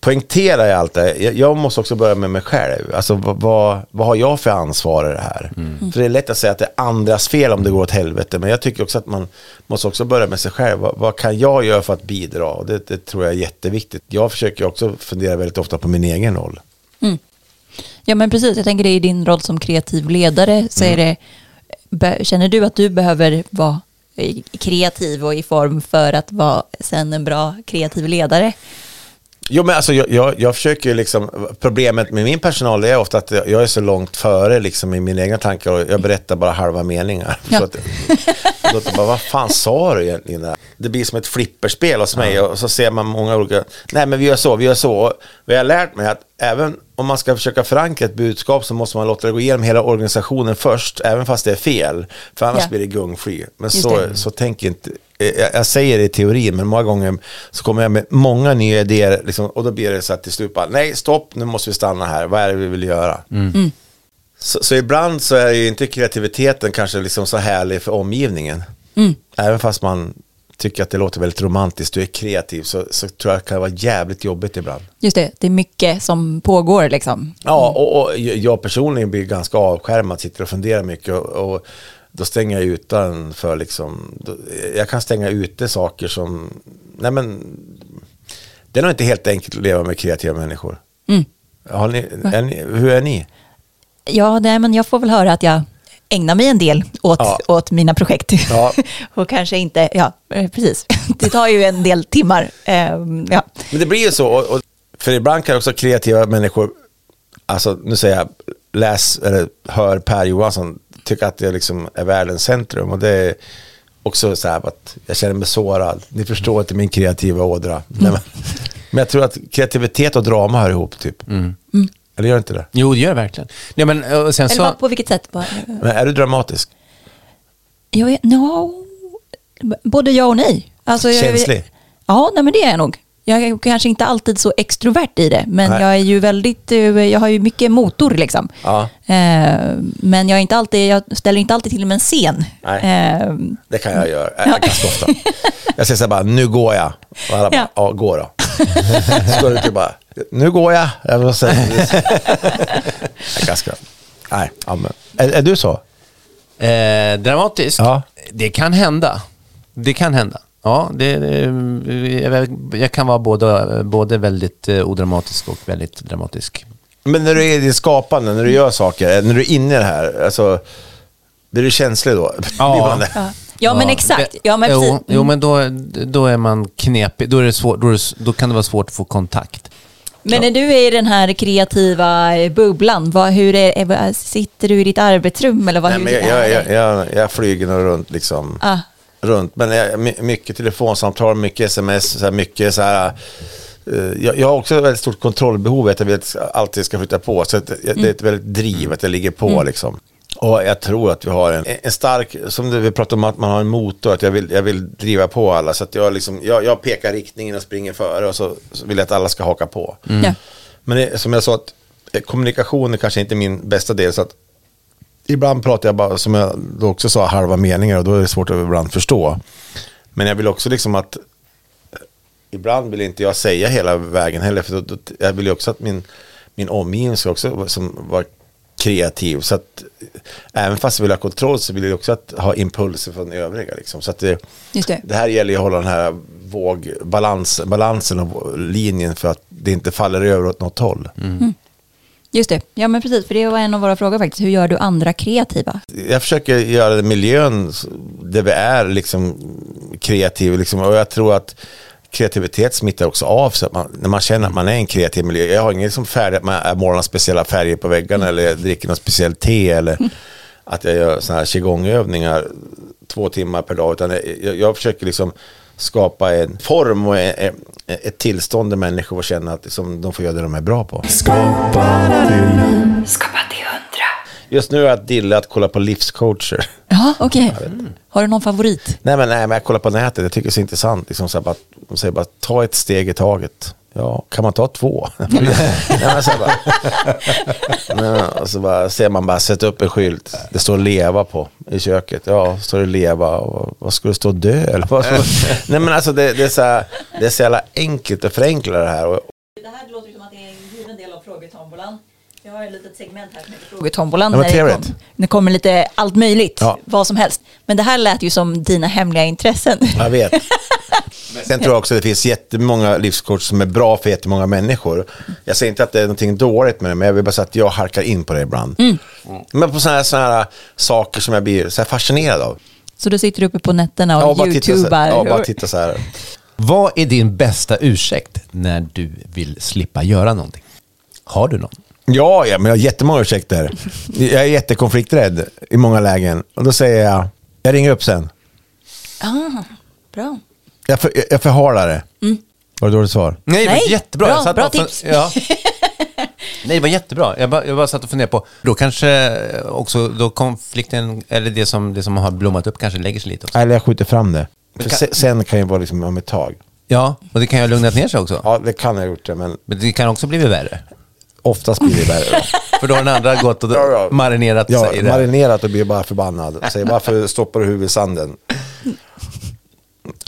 poängtera i allt det jag, jag måste också börja med mig själv. Alltså vad, vad, vad har jag för ansvar i det här? För det är lätt att säga att det är andras fel om det går åt helvete. Men jag tycker också att man måste också börja med sig själv. Vad, vad kan jag göra för att bidra? Och det, det tror jag är jätteviktigt. Jag försöker också fundera väldigt ofta på min egen roll. Ja men precis, jag tänker det i din roll som kreativ ledare så Mm. det, känner du att du behöver vara eh, kreativ och i form för att vara sen en bra kreativ ledare? Jo, men alltså, jag, jag, jag försöker ju liksom, problemet med min personal är ofta att jag är så långt före liksom, i mina egna tankar och jag berättar bara halva meningar. Ja. Så att, låter bara, vad fan sa du egentligen? där? Det blir som ett flipperspel hos mig och så ser man många olika, nej men vi gör så, vi gör så. Och jag har lärt mig att även om man ska försöka förankra ett budskap så måste man låta det gå igenom hela organisationen först, även fast det är fel. För annars Ja. blir det gungfly. Men Just så, det. så tänker inte, jag, jag säger det i teorin, men många gånger så kommer jag med många nya idéer liksom, och då blir det så att till slut bara, nej stopp, nu måste vi stanna här, vad är det vi vill göra? Så, så ibland så är ju inte kreativiteten kanske liksom så härlig för omgivningen. Även fast man tycker att det låter väldigt romantiskt och är kreativ så, så tror jag att det kan vara jävligt jobbigt ibland. Just det, det är mycket som pågår liksom. Ja, och, och jag personligen blir ganska avskärmad, sitter och funderar mycket och, och då stänger jag utan för liksom, då, jag kan stänga ute saker som, nej men, det är nog inte helt enkelt att leva med kreativa människor. Mm. Ni, är ni, hur är ni? Ja, nej, men jag får väl höra att jag ägnar mig en del åt, Ja. åt mina projekt. Ja. och kanske inte, ja eh, precis, det tar ju en del timmar. Ehm, ja. Men det blir ju så, och, och, för ibland kan också kreativa människor, alltså nu säger jag, läs eller hör Per Johansson, tycka att det liksom är världens centrum och det är också så här att jag känner mig sårad. Ni förstår inte min kreativa ådra. Nej, men, jag tror att kreativitet och drama hör ihop typ. Eller gör inte det? Jo, det gör det verkligen. Nej, men, och sen Eller så, på vilket sätt? Bara- Men är du dramatisk? Jag är, no, både ja och nej. Alltså, jag, Känslig? Ja, nej, men det är jag nog. Jag är kanske inte alltid så extrovert i det, men Nej. jag är ju väldigt, eh, jag har ju mycket motor liksom. Ja. Eh, men jag, är inte alltid, jag ställer inte alltid till med en scen. Nej. Eh, Det kan jag göra äh, ganska ofta. Jag säger så här bara, nu går jag. Och alla bara, Ja. ja, gå då. Så går det typ bara, nu går jag. jag ganska, nej, ja, men, är, är du så? Eh, dramatisk? Ja. Det kan hända. Det kan hända. Ja, det, det, jag, kan vara både, både väldigt eh, odramatisk och väldigt dramatisk. Men när du är i ditt skapande, när du gör saker, när du är inne i det här, alltså, blir du känslig då? Ja. Det? ja. ja, men exakt. Ja, men precis. jo, jo, men då, då är man knepig. Då, är det svår, då, är det, då kan det vara svårt att få kontakt. Men när du är i den här kreativa eh, bubblan, vad, hur är, sitter du i ditt arbetsrum eller vad, Nej, hur men jag, det? jag, jag, jag flyger nog runt liksom. Ah. Runt, men mycket telefonsamtal, mycket sms, så här, mycket så här. eh, jag, jag har också ett väldigt stort kontrollbehov, att jag att alltid ska flytta på. Så det är ett väldigt driv, att jag ligger på liksom. Och jag tror att vi har en, en stark, som det vi pratade om att man har en motor, att jag vill, jag vill driva på alla. Så att jag, liksom, jag, jag pekar riktningen och springer före och så, så vill jag att alla ska haka på. Ja. Men det, som jag sa, att eh, kommunikation är kanske inte min bästa del. Så att ibland pratar jag bara, som jag då också sa, halva meningar och då är det svårt att ibland förstå. Men jag vill också liksom att eh, ibland vill inte jag säga hela vägen heller. För då, då, jag vill ju också att min, min omgivning ska också vara- som vara kreativ. Så att eh, även fast jag vill ha kontroll så vill jag också att, ha impulser från övriga. Liksom. Så att det, Just det. det här gäller ju att hålla den här våg, balans, balansen och linjen för att det inte faller över åt något håll. Just det. Ja, men precis. För det var en av våra frågor faktiskt. Hur gör du andra kreativa? Jag försöker göra miljön där vi är liksom kreativ. Liksom, och jag tror att kreativitet smittar också av sig. När man känner att man är i en kreativ miljö. Jag har inget som färdigt att man målar speciella färger på väggarna eller jag dricker något speciellt te eller att jag gör sådana här qigongövningar två timmar per dag. Utan jag, jag försöker liksom skapa en form och en, en, ett tillstånd där människor får känna att liksom, de får göra det de är bra på. Skapa till Skapa till hundra. Just nu är jag dille att kolla på livscoacher. Ja, okej. Har du någon favorit? Nej men, nej men jag kollar på nätet, jag tycker det är så intressant. Liksom, så här, bara, de säger bara ta ett steg i taget. Ja, kan man ta två? nej, men, så här, bara, nej, och så bara, ser man bara sätta upp en skylt. Det står leva på i köket. Ja, står det leva och vad skulle det stå dö? Eller vad nej men alltså det, det, är så här, det är så jävla enkelt att förenkla det här. Det här låter som att det är en given del av frågetombolan. Jag har ett litet segment här som heter frågetombolan. När det, trevligt. kom, det kommer lite allt möjligt, Ja. vad som helst. Men det här lät ju som dina hemliga intressen. Jag vet. Men sen tror jag också att det finns jättemånga livscoach som är bra för jättemånga människor. Jag säger inte att det är någonting dåligt med det, men jag vill bara säga att jag harkar in på det ibland. Men på sådana här, såna här saker som jag blir så här fascinerad av. Så du sitter uppe på nätterna och Ja, bara titta så youtubar. här. Ja, bara titta så här. Vad är din bästa ursäkt när du vill slippa göra någonting? Har du någon? Ja, ja, men jag har jättemånga ursäkter. Jag är jättekonflikträdd i många lägen. Och då säger jag, jag ringer upp sen. Ah, bra. Jag, för, jag förhalar det. Var det dåligt svar? Nej, det Nej, var jättebra. bra- Jag satt bra fun- tips. Ja. Nej, det var jättebra. Jag bara, jag bara satt och funderade på, då kanske också, då konflikten, eller det som, det som har blommat upp kanske lägger sig lite också. Eller jag skjuter fram det. För kan- se- sen kan ju vara liksom om ett tag. Ja, och det kan ju ha lugnat ner sig också. Ja, det kan jag ha gjort det, men Men det kan också bli värre. Oftast blir det värre. För då har den andra gått och Ja, ja. marinerat Ja, sig i det. marinerat och blir bara förbannad. Säger varför stoppar du huvudet i sanden?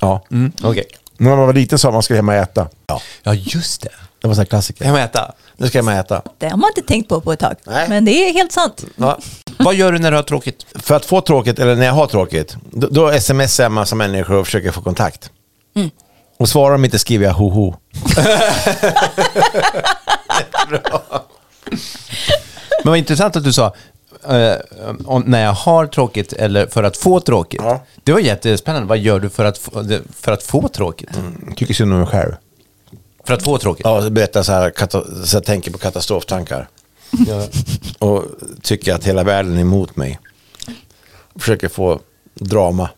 Ja. Mm, Okej. När man var liten sa man skulle hem och äta. Ja, Ja, just det. det var en klassiker. Hem och äta. Nu ska jag hem och äta. Det har man inte tänkt på på ett tag. Nej. Men det är helt sant. Ja. Vad gör du när du har tråkigt? För att få tråkigt, eller när jag har tråkigt, då, då smsar jag en massa människor och försöker få kontakt. Och svarar de inte skriver jag ho-ho. Men vad intressant att du sa, eh, om, när jag har tråkigt eller för att få tråkigt. Ja. Det var jättespännande. Vad gör du för att, få- för att få tråkigt? Tycker synd om mig själv. För att få tråkigt? Ja, berättar så här, kata- så jag tänker på katastroftankar. Och tycker att hela världen är emot mig. Försöker få drama.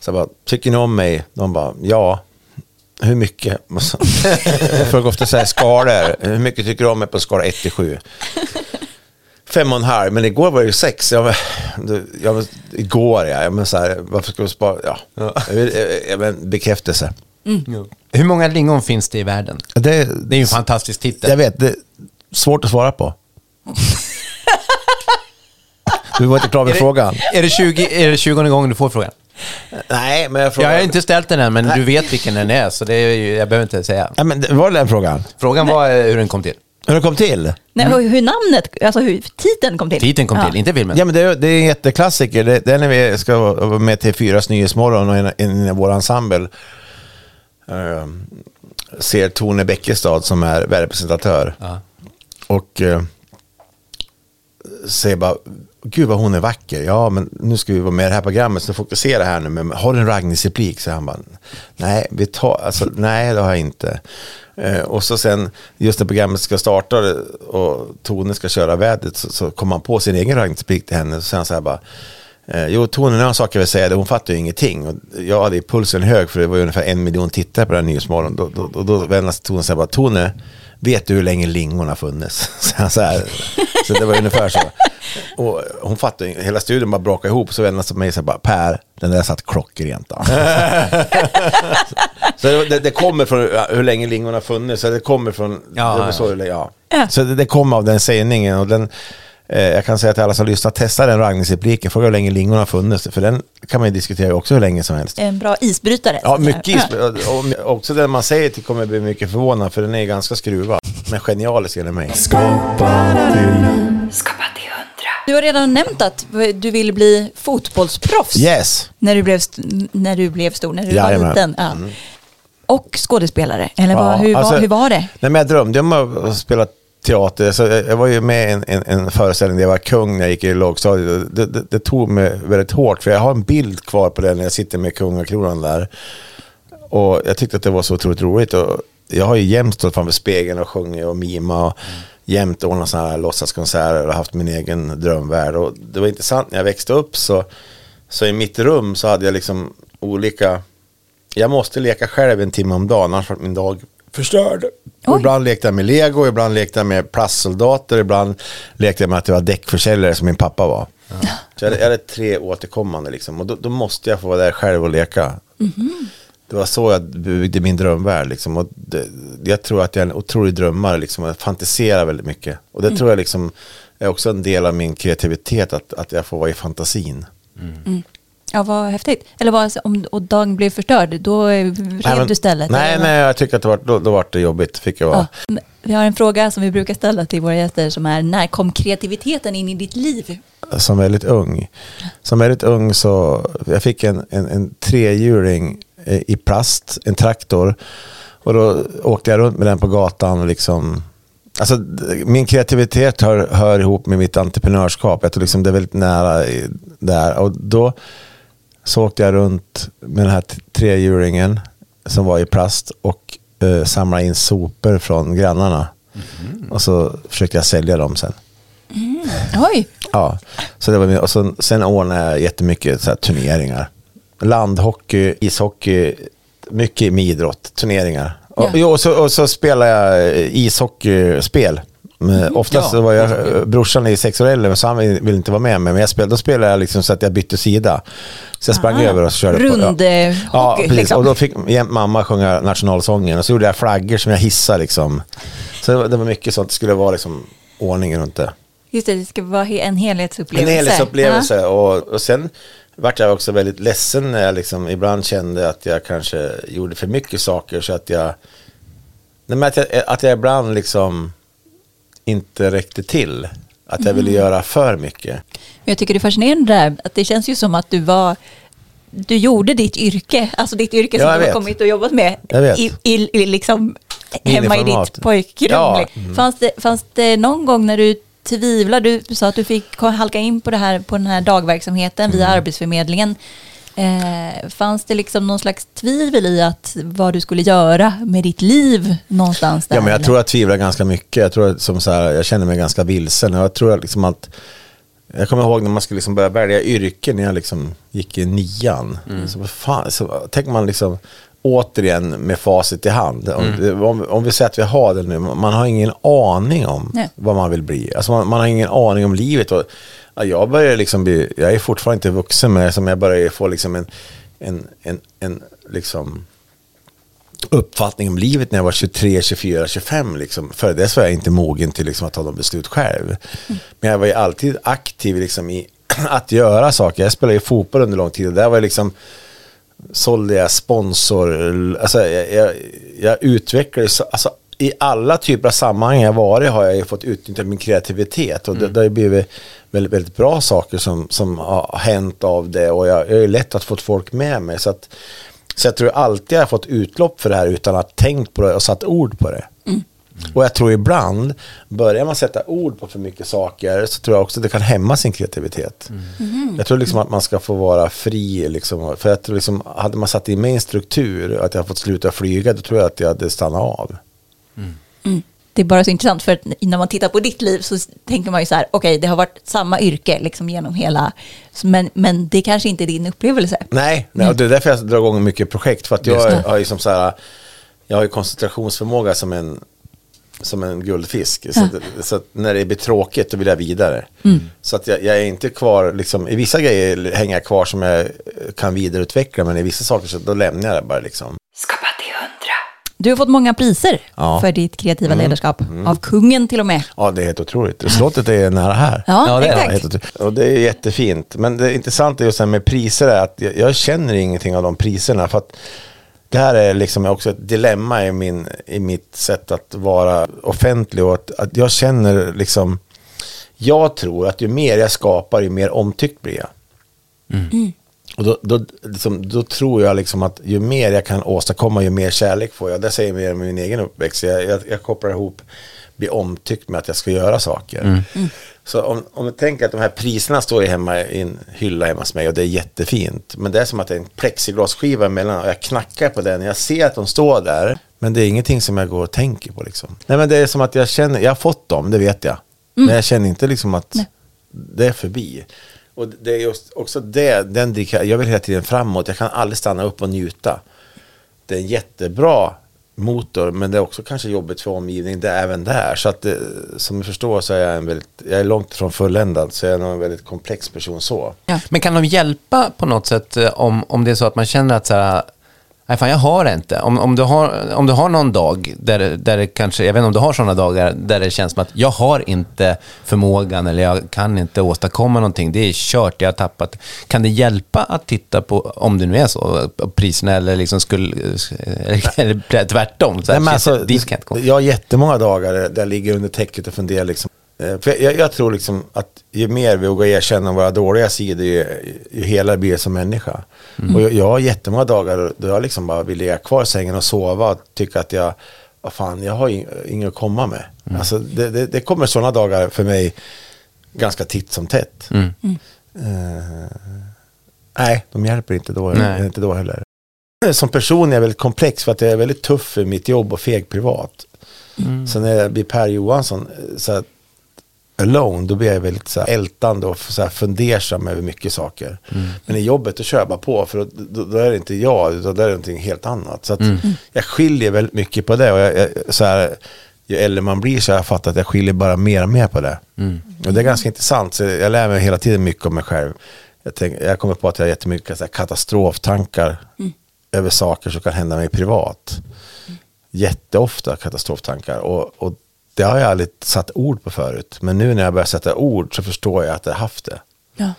Så jag bara, tycker ni om mig? De bara, ja. Hur mycket? Frågar ofta så här, skalor. Hur mycket tycker du om mig på skala 1 till 7? Fem och en halv, men igår var det ju sex. Jag, jag, igår ja, jag men så här, varför ska du spara? Ja, Jag, vill, jag, jag, bekräftelse. Hur många lingon finns det i världen? Det, Det är ju en fantastisk titel. Jag vet, det är svårt att svara på. Du var inte klar med Är det- frågan. Är det, 20, är det 20 gången du får frågan? Nej, men jag Jag frågar... har inte ställt den än, men Nej. du vet vilken den är, så det är ju, jag behöver inte säga. Nej, men det var den frågan? Frågan var eh, hur den kom till. Hur den kom till? Nej, hur, hur namnet, alltså hur titeln kom till. Titeln kom Ja. till, inte filmen. Ja, men det, är- det är en jätteklassiker. Det, det är när vi ska vara med till Fyras Nyhetsmorgon och en, en i vår ensemble eh, ser Tone Bäckestad som är representatör. Ja. Och eh, säger bara, gud vad hon är vacker. Ja, men nu ska vi vara med i det här programmet så fokusera här nu. Men har du en raggningsreplik? Så han bara, nej, vi tar, alltså, nej det har jag inte. Eh, och så sen, just när programmet ska starta och Tone ska köra vädret så, så kommer han på sin egen raggningsreplik till henne. Så säger han så här bara, eh, jo Tone, nu har en sak jag vill säga, hon fattar ju ingenting. Och jag hade ju pulsen hög för det var ju ungefär en miljon tittare på den här Nyhetsmorgon. Då, då, då, då vänder sig Tone och säger bara, Tone, vet du hur länge lingon har funnits? Så, så, här, så det var ungefär så. Och hon fattade, hela studion bara brakade ihop, så vände han sig på mig och bara, Per, den där satt klockrent. då." så det, det, kommer från hur länge lingon har funnits, så det kommer från, Ja, det så, ja. Ja. så det, det kommer av den sägningen. Och den, jag kan säga till alla som lyssnar, testa den raggningsrepliken, fråga hur länge lingon har funnits, för den kan man ju diskutera också hur länge som helst. En bra isbrytare. Ja, mycket is, och, också den man säger till kommer bli mycket förvånad, för den är ganska skruvad. Men genialisk enligt mig. Skapa till Skapa till hundra. Du har redan nämnt att du ville bli fotbollsproffs. Yes! När du blev, st- när du blev stor, när du Jajamän. var liten. Ja. Och skådespelare, eller vad, Ja, hur, alltså- var, hur var det? Nej, men jag drömde om att spela teater. Så jag, var ju med i en, en, en föreställning där jag var kung när jag gick i lågstadiet. Det, det, det tog mig väldigt hårt, för jag har en bild kvar på den när jag sitter med kungakronan där. Och jag tyckte att det var så otroligt roligt. Och jag har ju jämt stått framför spegeln och sjungit och mima och jämt ordnat sådana här låtsaskonserter och haft min egen drömvärld. Och det var intressant när jag växte upp så, så i mitt rum så hade jag liksom olika jag måste leka själv en timme om dagen, annars var min dag förstörd. Och ibland lekte jag med lego, ibland lekte jag med plastsoldater, ibland lekte jag med att jag var däckförsäljare som min pappa var. Så jag hade, jag hade tre återkommande liksom. Och då, då måste jag få vara där själv och leka. Det var så jag byggde min drömvärld. Liksom. Och det, jag tror att jag är en otrolig drömmare. Liksom. Jag fantiserar väldigt mycket. Och det tror jag liksom är också en del av min kreativitet. Att, att jag får vara i fantasin. Ja, vad häftigt. Eller vad, om och dagen blev förstörd, då rev Nej, men- du stället? Nej, eller? nej, jag tycker att det var, då, då var det jobbigt. Fick jag vara. Ja. Vi har en fråga som vi brukar ställa till våra gäster som är, när kom kreativiteten in i ditt liv? som väldigt ung. Som väldigt ung så, jag fick en, en, en trehjuling eh, i plast, en traktor. Och då åkte jag runt med den på gatan och liksom, alltså min kreativitet hör, hör ihop med mitt entreprenörskap. Jag tror liksom det är väldigt nära där. Och då så åkte jag runt med den här trehjulingen som var i plast och eh, samlade in sopor från grannarna. Och så försökte jag sälja dem sen. Oj, Ja, så det var, och så, sen ordnade jag jättemycket så här, turneringar. Landhockey, ishockey, mycket med idrott, turneringar. Och, Ja. jo, och, så, och så spelade jag eh, ishockeyspel. Men oftast Ja, var jag, eh, brorsan är sex år äldre, så han vill vill inte vara med mig. Men jag spelade, då spelade jag liksom så att jag bytte sida. Så jag sprang Aha. över och körde på. Rund, eh, ja. ja, hockey, precis. liksom. Och då fick mamma sjunga nationalsången. Och så gjorde jag flaggor som jag hissade liksom. Så det var, det var mycket sånt, det skulle vara liksom ordning runt det. just det, det ska vara en helhetsupplevelse. En helhetsupplevelse. Och, och sen vart jag också väldigt ledsen när jag liksom ibland kände att jag kanske gjorde för mycket saker så att jag, nej men att jag, att jag ibland liksom inte räckte till. Att jag ville göra för mycket. Men jag tycker det är fascinerande där, att det känns ju som att du var du gjorde ditt yrke, alltså ditt yrke Ja, som du har kommit och jobbat med. I, i, i liksom hemma i ditt pojkrum. Ja. Mm. Fanns, det, fanns det någon gång när du tvivlade, du sa att du fick halka in på, det här, på den här dagverksamheten via Mm. Arbetsförmedlingen. Eh, fanns det liksom någon slags tvivel i att vad du skulle göra med ditt liv någonstans där? Ja, men jag eller? tror jag tvivlar ganska mycket. Jag tror att, som så här, jag känner mig ganska vilsen. Jag tror att liksom att jag kommer ihåg när man skulle liksom börja välja yrke när jag liksom gick i nian. Så, vad fan, så, tänk man liksom återigen med facit i hand. Om, det- om, om vi säger att vi har det nu, man har ingen aning om Nej. vad man vill bli. Alltså man, man har ingen aning om livet. Och, ja, jag börjar liksom bli, jag är fortfarande inte vuxen men som jag börjar få liksom en, en, en, en liksom uppfattning om livet när jag var 23, 24, 25. Liksom. Före dess var jag inte mogen till liksom, att ta de beslut själv. Men jag var ju alltid aktiv liksom, i att göra saker. Jag spelade ju fotboll under lång tid och där var jag liksom sålde jag sponsor, alltså jag, jag, jag utvecklade, alltså i alla typer av sammanhang jag varit har jag ju fått utnyttja min kreativitet. Och det, det har ju blivit väldigt, väldigt bra saker som, som har hänt av det. Och jag, jag är ju lätt att få folk med mig. Så att så jag tror alltid jag har fått utlopp för det här utan att ha tänkt på det och satt ord på det. Och jag tror ibland, börjar man sätta ord på för mycket saker så tror jag också att det kan hämma sin kreativitet. Jag tror liksom att man ska få vara fri, liksom, för jag tror liksom, hade man satt in mig i en struktur, att jag fått sluta flyga, då tror jag att jag hade stannat av. Det är bara så intressant för att när man tittar på ditt liv så tänker man ju så här, okej det har varit samma yrke liksom genom hela, men, men det kanske inte är din upplevelse. Nej, nej och det är därför jag drar igång mycket projekt, för att jag har ju som så här, jag har ju koncentrationsförmåga som en, som en guldfisk. Så, att, så att när det blir tråkigt då vill jag vidare. Så att jag, jag är inte kvar, liksom, i vissa grejer hänger jag kvar som jag kan vidareutveckla, men i vissa saker så då lämnar jag det bara liksom. Skapa hundra. Du har fått många priser Ja. för ditt kreativa ledarskap, av kungen till och med. Ja, det är helt otroligt. Slottet är nära här. Ja, Ja, det är exakt. Helt otroligt. Och det är jättefint. Men det intressanta just med priser är att jag, jag känner ingenting av de priserna. För att det här är liksom också ett dilemma i, min, i mitt sätt att vara offentlig. Och att, att jag känner liksom, jag tror att ju mer jag skapar, ju mer omtyckt blir jag. Och då, då, liksom, då tror jag liksom att ju mer jag kan åstadkomma, ju mer kärlek får jag. Det säger mer med min egen uppväxt. Jag, jag, jag kopplar ihop, bli omtyckt med att jag ska göra saker. Så om, om jag tänker att de här priserna står ju hemma i en hylla hemma hos mig och det är jättefint. Men det är som att det är en plexiglasskiva emellan och jag knackar på den. Jag ser att de står där, men det är ingenting som jag går och tänker på. Liksom. Nej, men det är som att jag känner, jag har fått dem, det vet jag. Men jag känner inte liksom att det är förbi. Och det är just också det, den drivkraften, jag vill hela tiden framåt, jag kan aldrig stanna upp och njuta. Det är en jättebra motor, men det är också kanske jobbigt för omgivningen, det är även där. Så att eh, som ni förstår så är jag en väldigt, jag är långt från fulländad, så jag är nog en väldigt komplex person så. Men kan de hjälpa på något sätt eh, om, om det är så att man känner att så här, nej fan jag har det inte. Om, om, du har, om du har någon dag där, det- där det kanske, jag vet inte om du har sådana dagar där det känns som att jag har inte förmågan eller jag kan inte åstadkomma någonting. Det är kört, jag har tappat. Kan det hjälpa att titta på, om det nu är så, priserna eller liksom skulle, eller tvärtom? Så här, Nej, men alltså, komma. jag har jättemånga dagar där jag ligger under täcket och funderar. Liksom. Eh, För jag, jag tror liksom att ju mer vi vågar erkänna våra dåliga sidor, ju, ju helare blir jag som människa. Och jag, jag har jättemånga dagar då jag liksom bara vill ligga kvar i sängen och sova och tycka att jag, vad fan, jag har ing- inget att komma med. Alltså, det, det, det kommer sådana dagar för mig ganska titt som tätt. Eh, nej, de hjälper inte då, Nej. inte då heller. Som person är jag väldigt komplex för att jag är väldigt tuff för mitt jobb och feg privat. Så när jag blir Per Johansson, eh, så här, alone, då blir jag väldigt så här, ältande och så här, fundersam över mycket saker. Men i jobbet då kör jag bara på, för då, då, då är det inte jag, utan då är det någonting helt annat. Så att jag skiljer väldigt mycket på det. Och jag, jag, så här, ju äldre man blir så har jag fattat att jag skiljer bara mer och mer på det. Och det är ganska intressant, så jag lär mig hela tiden mycket om mig själv. Jag, tänk, jag kommer på att jag har jättemycket så här, katastroftankar över saker som kan hända mig privat. Jätteofta katastroftankar. Och, och det har jag aldrig satt ord på förut. Men nu när jag börjar sätta ord så förstår jag att jag haft det. Ja.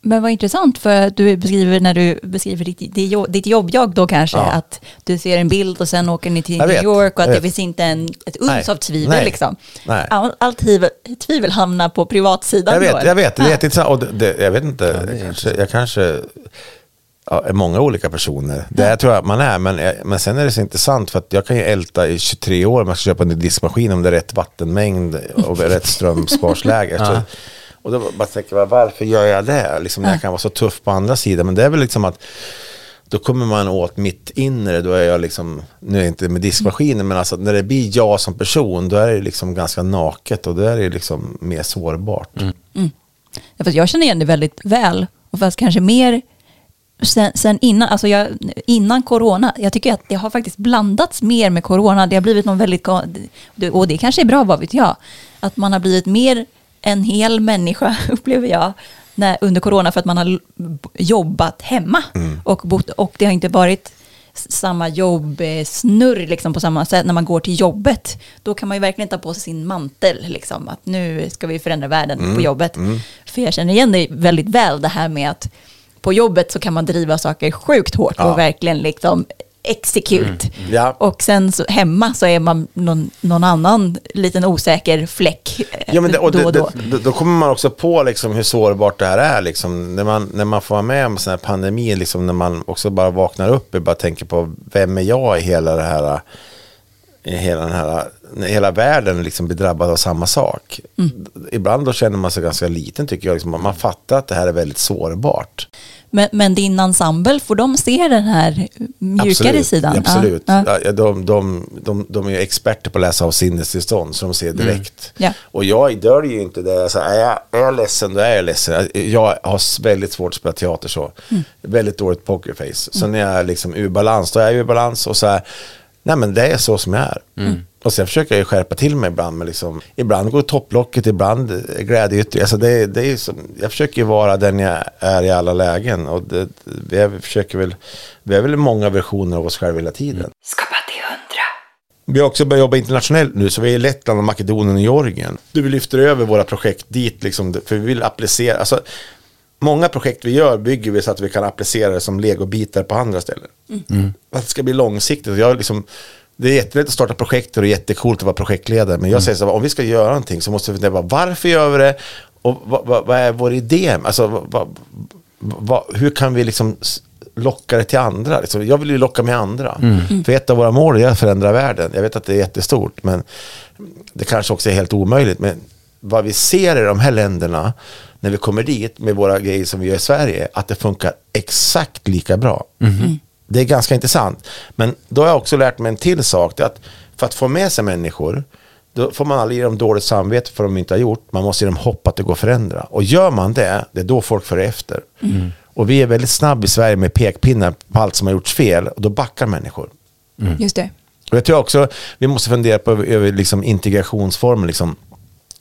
Men vad intressant för du beskriver när du beskriver ditt, ditt jobb- ditt jobb-jag då kanske Ja. att du ser en bild och sen åker ni till New vet, York och att det finns inte en, ett uns av tvivel nej, liksom. nej. All, all tvivel, tvivel hamnar på privatsidan Jag då, vet, eller? jag vet. Det är Ja. jätteintressant. Och det, det, jag vet inte, är jag kanske, jag kanske ja, många olika personer. Det tror jag man är. Men, jag- men sen är det så intressant för att jag kan ju älta i 23 år om jag ska köpa en ny diskmaskin om det är rätt vattenmängd och rätt strömsparsläge. Så, och då bara tänker jag, varför gör jag det? Liksom, när jag kan vara så tuff på andra sidan. Men det är väl liksom att då kommer man åt mitt inre, då är jag liksom, nu är det inte med diskmaskinen, men alltså när det blir jag som person, då är det liksom ganska naket och då är det liksom mer sårbart. Ja, fast jag känner igen det väldigt väl. Och fast kanske mer sen, sen innan, alltså jag, innan corona. Jag tycker att det har faktiskt blandats mer med corona. Det har blivit någon väldigt... Och det kanske är bra, vad vet jag. Att man har blivit mer en hel människa, upplever jag, när, under corona för att man har jobbat hemma. Och, bott, och det har inte varit samma jobbsnurr liksom på samma sätt när man går till jobbet. Då kan man ju verkligen ta på sig sin mantel, liksom, att nu ska vi förändra världen på jobbet. För jag känner igen det väldigt väl, det här med att på jobbet så kan man driva saker sjukt hårt Ja. och verkligen liksom execute. Ja. Och sen så, hemma så är man någon, någon annan liten osäker fläck eh, Ja, men det, och då och det, då. det, då kommer man också på liksom hur sårbart det här är. Liksom. När, man, när man får vara med om sån här pandemi, liksom, när man också bara vaknar upp och bara tänker på vem är jag i hela det här, hela den här, hela världen liksom blir drabbad av samma sak. Ibland då känner man sig ganska liten tycker jag. Liksom. Man fattar att det här är väldigt sårbart. Men, men din ensemble, får de se den här mjukare Absolut, sidan? Absolut. Ja, ja. De, de, de, de är ju experter på att läsa av sinnestillstånd, så de ser direkt. Ja. Och jag döljer ju inte det. Alltså, är, jag, är jag ledsen, då är jag ledsen. Jag har väldigt svårt att spela teater så. Väldigt dåligt pokerface. Så när jag är liksom ur balans, då är jag ur balans. Och så här, nej men det är så som jag är. Och sen försöker jag skärpa till mig ibland. Men liksom, ibland går topplocket, ibland glädjeyttring. Alltså det, det är ju som, jag försöker vara den jag är i alla lägen. Och det, vi, försöker väl, vi är väl många versioner av oss själva hela tiden. Skapa till hundra. Vi har också börjat jobba internationellt nu, så vi är i Lettland, och Makedonien och Georgien. Du vi lyfter över våra projekt dit, liksom, för vi vill applicera. Alltså, många projekt vi gör bygger vi så att vi kan applicera det som legobitar på andra ställen. Att det ska bli långsiktigt. Jag liksom, det är jättelätt att starta projekt och det är jättecoolt att vara projektledare. Men jag säger så här, om vi ska göra någonting så måste vi fundera på varför gör vi det? Och vad, vad, vad är vår idé? Alltså, vad, vad, vad, hur kan vi liksom locka det till andra? Liksom, jag vill ju locka med andra. För ett av våra mål är att förändra världen. Jag vet att det är jättestort, men det kanske också är helt omöjligt. Men vad vi ser i de här länderna, när vi kommer dit med våra grejer som vi gör i Sverige, att det funkar exakt lika bra. Det är ganska intressant. Men då har jag också lärt mig en till sak. Det är att för att få med sig människor, då får man aldrig ge dem dåligt samvete för de inte har gjort. Man måste ge dem hopp att det går att förändra. Och gör man det, det är då folk för efter. Och vi är väldigt snabb i Sverige med pekpinnar på allt som har gjorts fel. Och då backar människor. Just det. Och jag tror också vi måste fundera på över, över liksom integrationsformen. Liksom.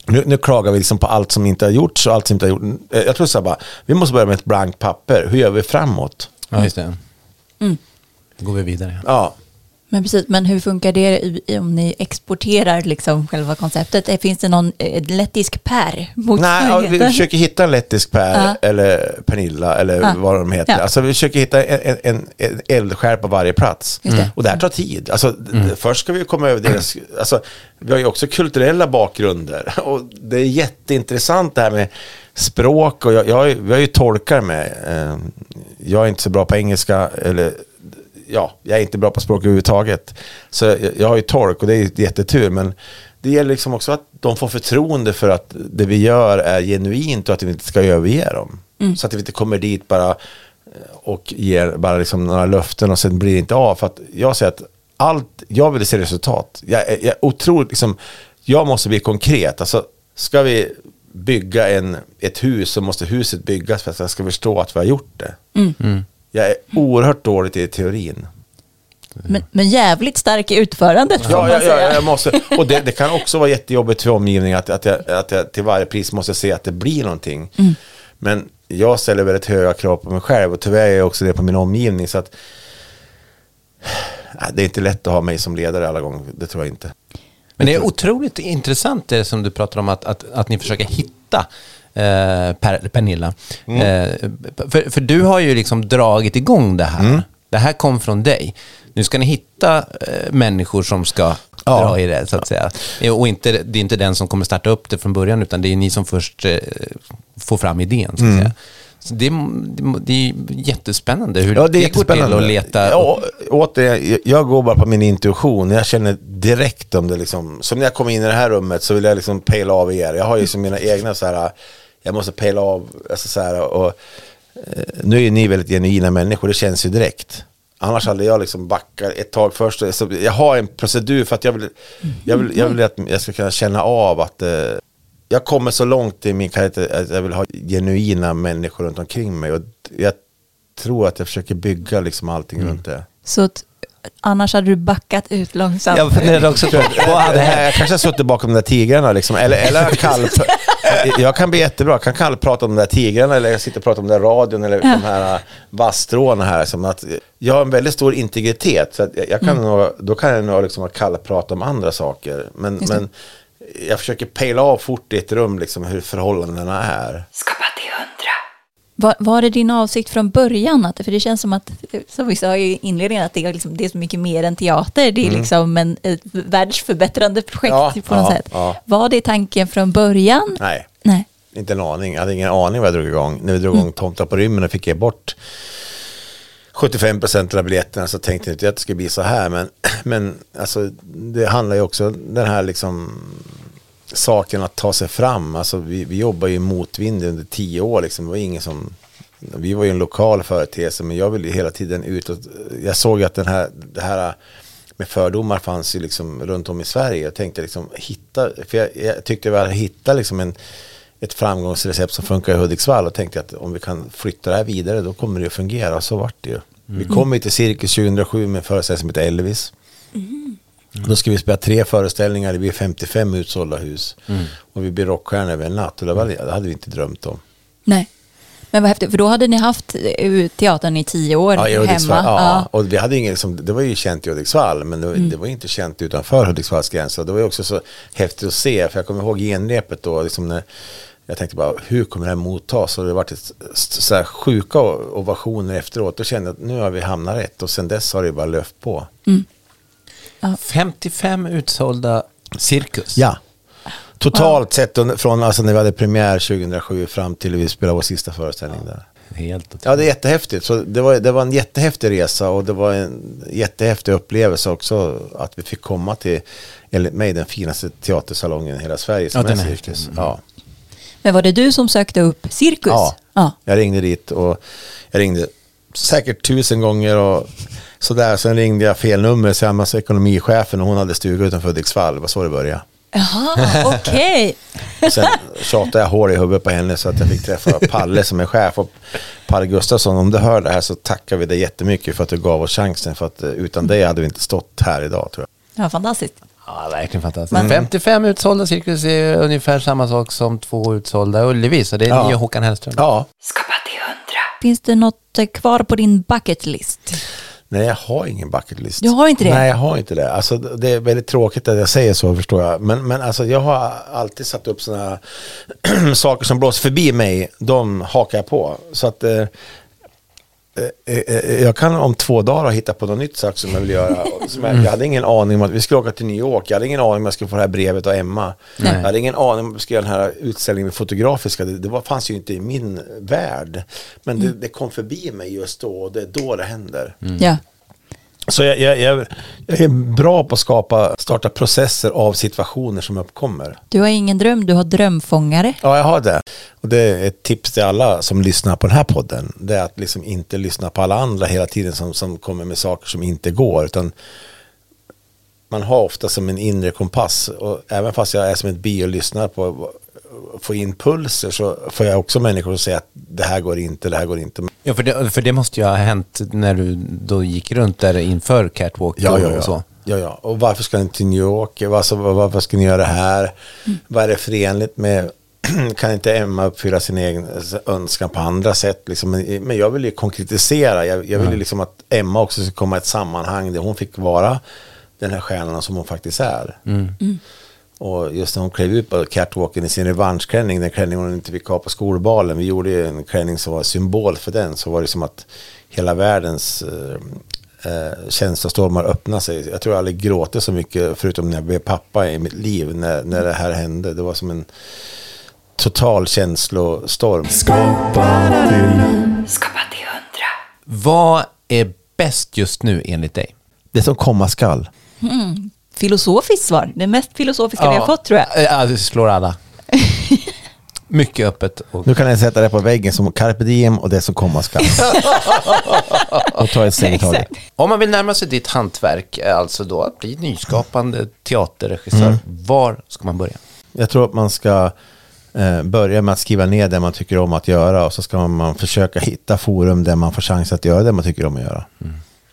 Nu, nu klagar vi liksom på allt som inte har gjorts och allt som inte har gjorts. Jag tror så här bara, vi måste börja med ett blankt papper. Hur gör vi framåt? Ja, just det. Då går vi vidare. Ja, Men precis, men hur funkar det om ni exporterar liksom själva konceptet? Eh, Finns det någon eh, lettisk Per? Nej, ja, vi försöker hitta en lettisk Per Ja. eller Pernilla eller Ja. vad de heter. Ja. Alltså, vi försöker hitta en, en, en, eldsjäl på varje plats. Det. Och det här tar tid. Alltså, d- Först ska vi komma över deras... Alltså, vi har ju också kulturella bakgrunder. Och det är jätteintressant det här med språk. Och jag, jag, vi har ju tolkar med. Eh, Jag är inte så bra på engelska. Eller, ja, jag är inte bra på språk överhuvudtaget. Så jag, jag har ju tolk och det är jättetur. Men det gäller liksom också att de får förtroende för att det vi gör är genuint och att vi inte ska överge dem. Så att vi inte kommer dit bara eh, och ger bara liksom några löften och sen blir det inte av. För att jag säger att allt, jag vill se resultat. Jag, jag otroligt, liksom, jag måste bli konkret. Alltså, ska vi bygga en, ett hus så måste huset byggas för att jag ska förstå att vi har gjort det. Jag är oerhört dåligt i teorin. Men, men jävligt stark i utförandet får Ja, man ja, säga. ja, jag måste, och det, det kan också vara jättejobbigt för omgivningen att, att, jag, att jag till varje pris måste se att det blir någonting. Men jag ställer väldigt höga krav på mig själv och tyvärr är jag också det på min omgivning. Så att, det är inte lätt att ha mig som ledare alla gånger, det tror jag inte. Men det är otroligt intressant det som du pratar om, att, att, att ni försöker hitta per, Pernilla. Mm. Eh, för, för du har ju liksom dragit igång det här. Mm. Det här kom från dig. Nu ska ni hitta eh, människor som ska Ja. dra i det, så att säga. Eh, Och inte, det är inte den som kommer starta upp det från början, utan det är ni som först eh, får fram idén, så att Mm. säga. Så det, är- det är jättespännande hur Ja, det är går till att leta Ja, återigen, jag- jag går bara på min intuition. Jag känner direkt om det liksom. Som när jag kom in i det här rummet så vill jag liksom pejla av er. Jag har ju som mina egna så här, jag måste pejla av, alltså så här, och eh, nu är ni väldigt genuina människor, det känns ju direkt. Annars hade jag liksom backat ett tag först. Så jag har en procedur för att jag vill, jag vill, jag vill att jag ska kunna känna av att eh, jag kommer så långt i min karriär att jag vill ha genuina människor runt omkring mig. Och jag tror att jag försöker bygga liksom allting runt det. Så att annars hade du backat ut långsamt. Jag funderade också på Det här, jag kanske har suttit bakom de där tigrarna liksom. Eller, eller kall, jag kan bli jättebra. Jag kan kallprata om de där tigrarna eller jag sitter och pratar om den där radion eller de här vasstråna här. Som att jag har en väldigt stor integritet. Så att jag, kan nog, då kan jag nog liksom kallprata om andra saker. Men, men jag försöker pejla av fort i ett rum liksom, hur förhållandena är. Skapa. Var, var det din avsikt från början? Att, för det känns som att, som vi sa i inledningen, att det är, liksom, det är så mycket mer än teater. Det är liksom en, ett världsförbättrande projekt Ja, på något ja, sätt. ja. Var det tanken från början? Nej. Nej. Inte en aning. Jag hade ingen aning vad jag drog igång. När vi drog igång Tomtar på rymmen och fick ge bort 75 procent av biljetterna så tänkte jag inte att det skulle bli så här. Men, men alltså, det handlar ju också om den här liksom saken att ta sig fram. Alltså, vi, vi jobbar ju motvind under tio år. Liksom. Det var ingen som, vi var ju en lokal företeelse men jag ville ju hela tiden ut. Och, jag såg att den här, det här med fördomar fanns ju liksom runt om i Sverige. Jag tänkte liksom hitta, för jag, jag tyckte vi hade hittat liksom en, ett framgångsrecept som funkar i Hudiksvall och tänkte att om vi kan flytta det här vidare då kommer det att fungera och så vart det ju. Vi kom ju till Cirkus 2007 med en föreställning som heter Elvis. Då ska vi spela tre föreställningar, det blir 55 utsålda hus. Och vi blir rockstjärnor över en natt och det, var, det hade vi inte drömt om. Nej. Men vad häftigt, för då hade ni haft eh, teatern i tio år Ja, i hemma. Ja. Ja. Och vi hade ingen, liksom, det var ju känt i Hudiksvall, men det, det var inte känt utanför Hudiksvalls gränser. Det var ju också så häftigt att se, för jag kommer ihåg genrepet då, liksom när, jag tänkte bara, hur kommer det här mottas? Och det var ett, så här sjuka ovationer efteråt. Då kände jag att nu har vi hamnat rätt. Och sen dess har det bara löpt på. 55 utsålda cirkus. Ja. Totalt sett från alltså när vi hade premiär 2007 fram till vi spelade vår sista föreställning där. Helt. Ja, det är jättehäftigt. Så det, var, det var en jättehäftig resa och det var en jättehäftig upplevelse också att vi fick komma till, enligt mig, den finaste teatersalongen i hela Sverige. som Ja, den är Cirkus. häftig. Mm. Ja. Men var det du som sökte upp Cirkus? ja, ja. jag ringde dit och jag ringde säkert tusen gånger och sådär. Sen ringde jag fel nummer, så jag ekonomichefen och hon hade stuga utanför Hudiksvall. Det var så det började. Jaha, okej. Sen tjatade jag hål i huvudet på henne så att jag fick träffa Palle som är chef. Och Palle Gustafsson, om du hör det här så tackar vi dig jättemycket för att du gav oss chansen. För att eh, utan dig hade vi inte stått här idag tror jag. Ja, fantastiskt. Ja, verkligen fantastiskt. 55 utsålda cirkus är ungefär samma sak som två utsålda Ullevi, så det är Ja. och Håkan Hellström. Ja, Skapa till hundra. Finns det något eh, kvar på din bucket list? Nej jag har ingen bucket list. Du har inte det? Nej, jag har inte det. Alltså, det är väldigt tråkigt att jag säger så förstår jag. Men, men alltså, jag har alltid satt upp sådana saker som blåser förbi mig. De hakar jag på. Så att eh, jag kan om två dagar hitta på något nytt sak som jag vill göra. Jag, hade ingen aning om att vi skulle åka till New York. Jag hade ingen aning om att jag skulle få det här brevet av Emma. Nej. Jag hade ingen aning om att vi skulle göra den här utställningen med Fotografiska. Det, det var, fanns ju inte i min värld. Men det, det kom förbi mig just då och det är då det händer. Ja. Så jag, jag, jag, jag är bra på att skapa, starta processer av situationer som uppkommer. Du har ingen dröm, du har drömfångare. Ja, jag har det. Och det är ett tips till alla som lyssnar på den här podden. Det är att liksom inte lyssna på alla andra hela tiden som, som kommer med saker som inte går. Utan man har ofta som en inre kompass. Och även fast jag är som ett bi och lyssnar på få impulser så får jag också människor att säga att det här går inte, det här går inte. Ja, för det, för det måste ju ha hänt när du då gick runt där inför Catwalk Ja, ja, och ja. så. ja, ja. Och varför ska ni till New York? Varför, varför ska ni göra det här? Vad är det förenligt med kan inte Emma uppfylla sin egen önskan på andra sätt? Liksom, men- men jag vill ju konkretisera. Jag, jag vill ju liksom att Emma också ska komma i ett sammanhang där hon fick vara den här stjärnan som hon faktiskt är. Och just när hon klev ut på catwalken i sin revanschklänning, den klänning hon inte fick ha på skolbalen. Vi gjorde ju en klänning som var symbol för den. Så var det som att hela världens eh, eh, känslostormar öppnade sig. Jag tror jag aldrig gråtit så mycket, förutom när jag blev pappa i mitt liv, när, när det här hände. Det var som en total känslostorm. Skapa till Skapa till hundra. Vad är bäst just nu enligt dig? Det som komma skall. Filosofiskt svar. Det mest filosofiska vi har fått tror jag. Ja, det slår alla. Mycket öppet. Och... Nu kan jag sätta det på väggen som carpe diem och det som komma skall. och ta ett steg i taget. Om man vill närma sig ditt hantverk, alltså då att bli nyskapande teaterregissör, Mm. var ska man börja? Jag tror att man ska eh, börja med att skriva ner det man tycker om att göra och så ska man försöka hitta forum där man får chans att göra det man tycker om att göra.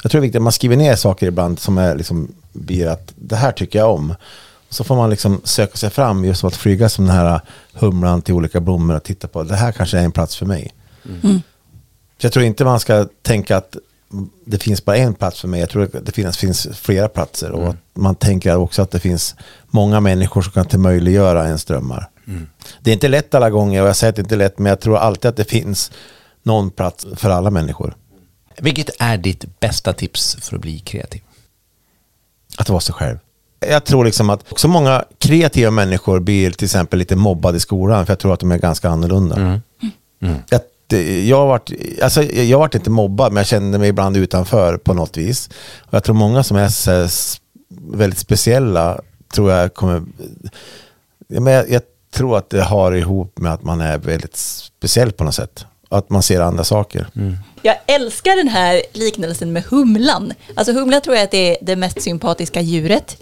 Jag tror det är viktigt att man skriver ner saker ibland som är liksom, blir att det här tycker jag om. Så får man liksom söka sig fram just som att flyga som den här humlan till olika blommor och titta på det här kanske är en plats för mig. Så jag tror inte man ska tänka att det finns bara en plats för mig. Jag tror att det finns, finns flera platser. Och att man tänker också att det finns många människor som kan till möjliggöra ens drömmar. Det är inte lätt alla gånger och jag säger att det inte är lätt men jag tror alltid att det finns någon plats för alla människor. Vilket är ditt bästa tips för att bli kreativ? Att vara sig själv. Jag tror liksom att också många kreativa människor blir till exempel lite mobbade i skolan för jag tror att de är ganska annorlunda. Jag, jag har varit, alltså jag har varit inte mobbad men jag kände mig ibland utanför på något vis. Och jag tror många som är så väldigt speciella tror jag kommer... Men jag, jag tror att det har ihop med att man är väldigt speciell på något sätt. Att man ser andra saker. Jag älskar den här liknelsen med humlan. Alltså humlan tror jag att det är det mest sympatiska djuret.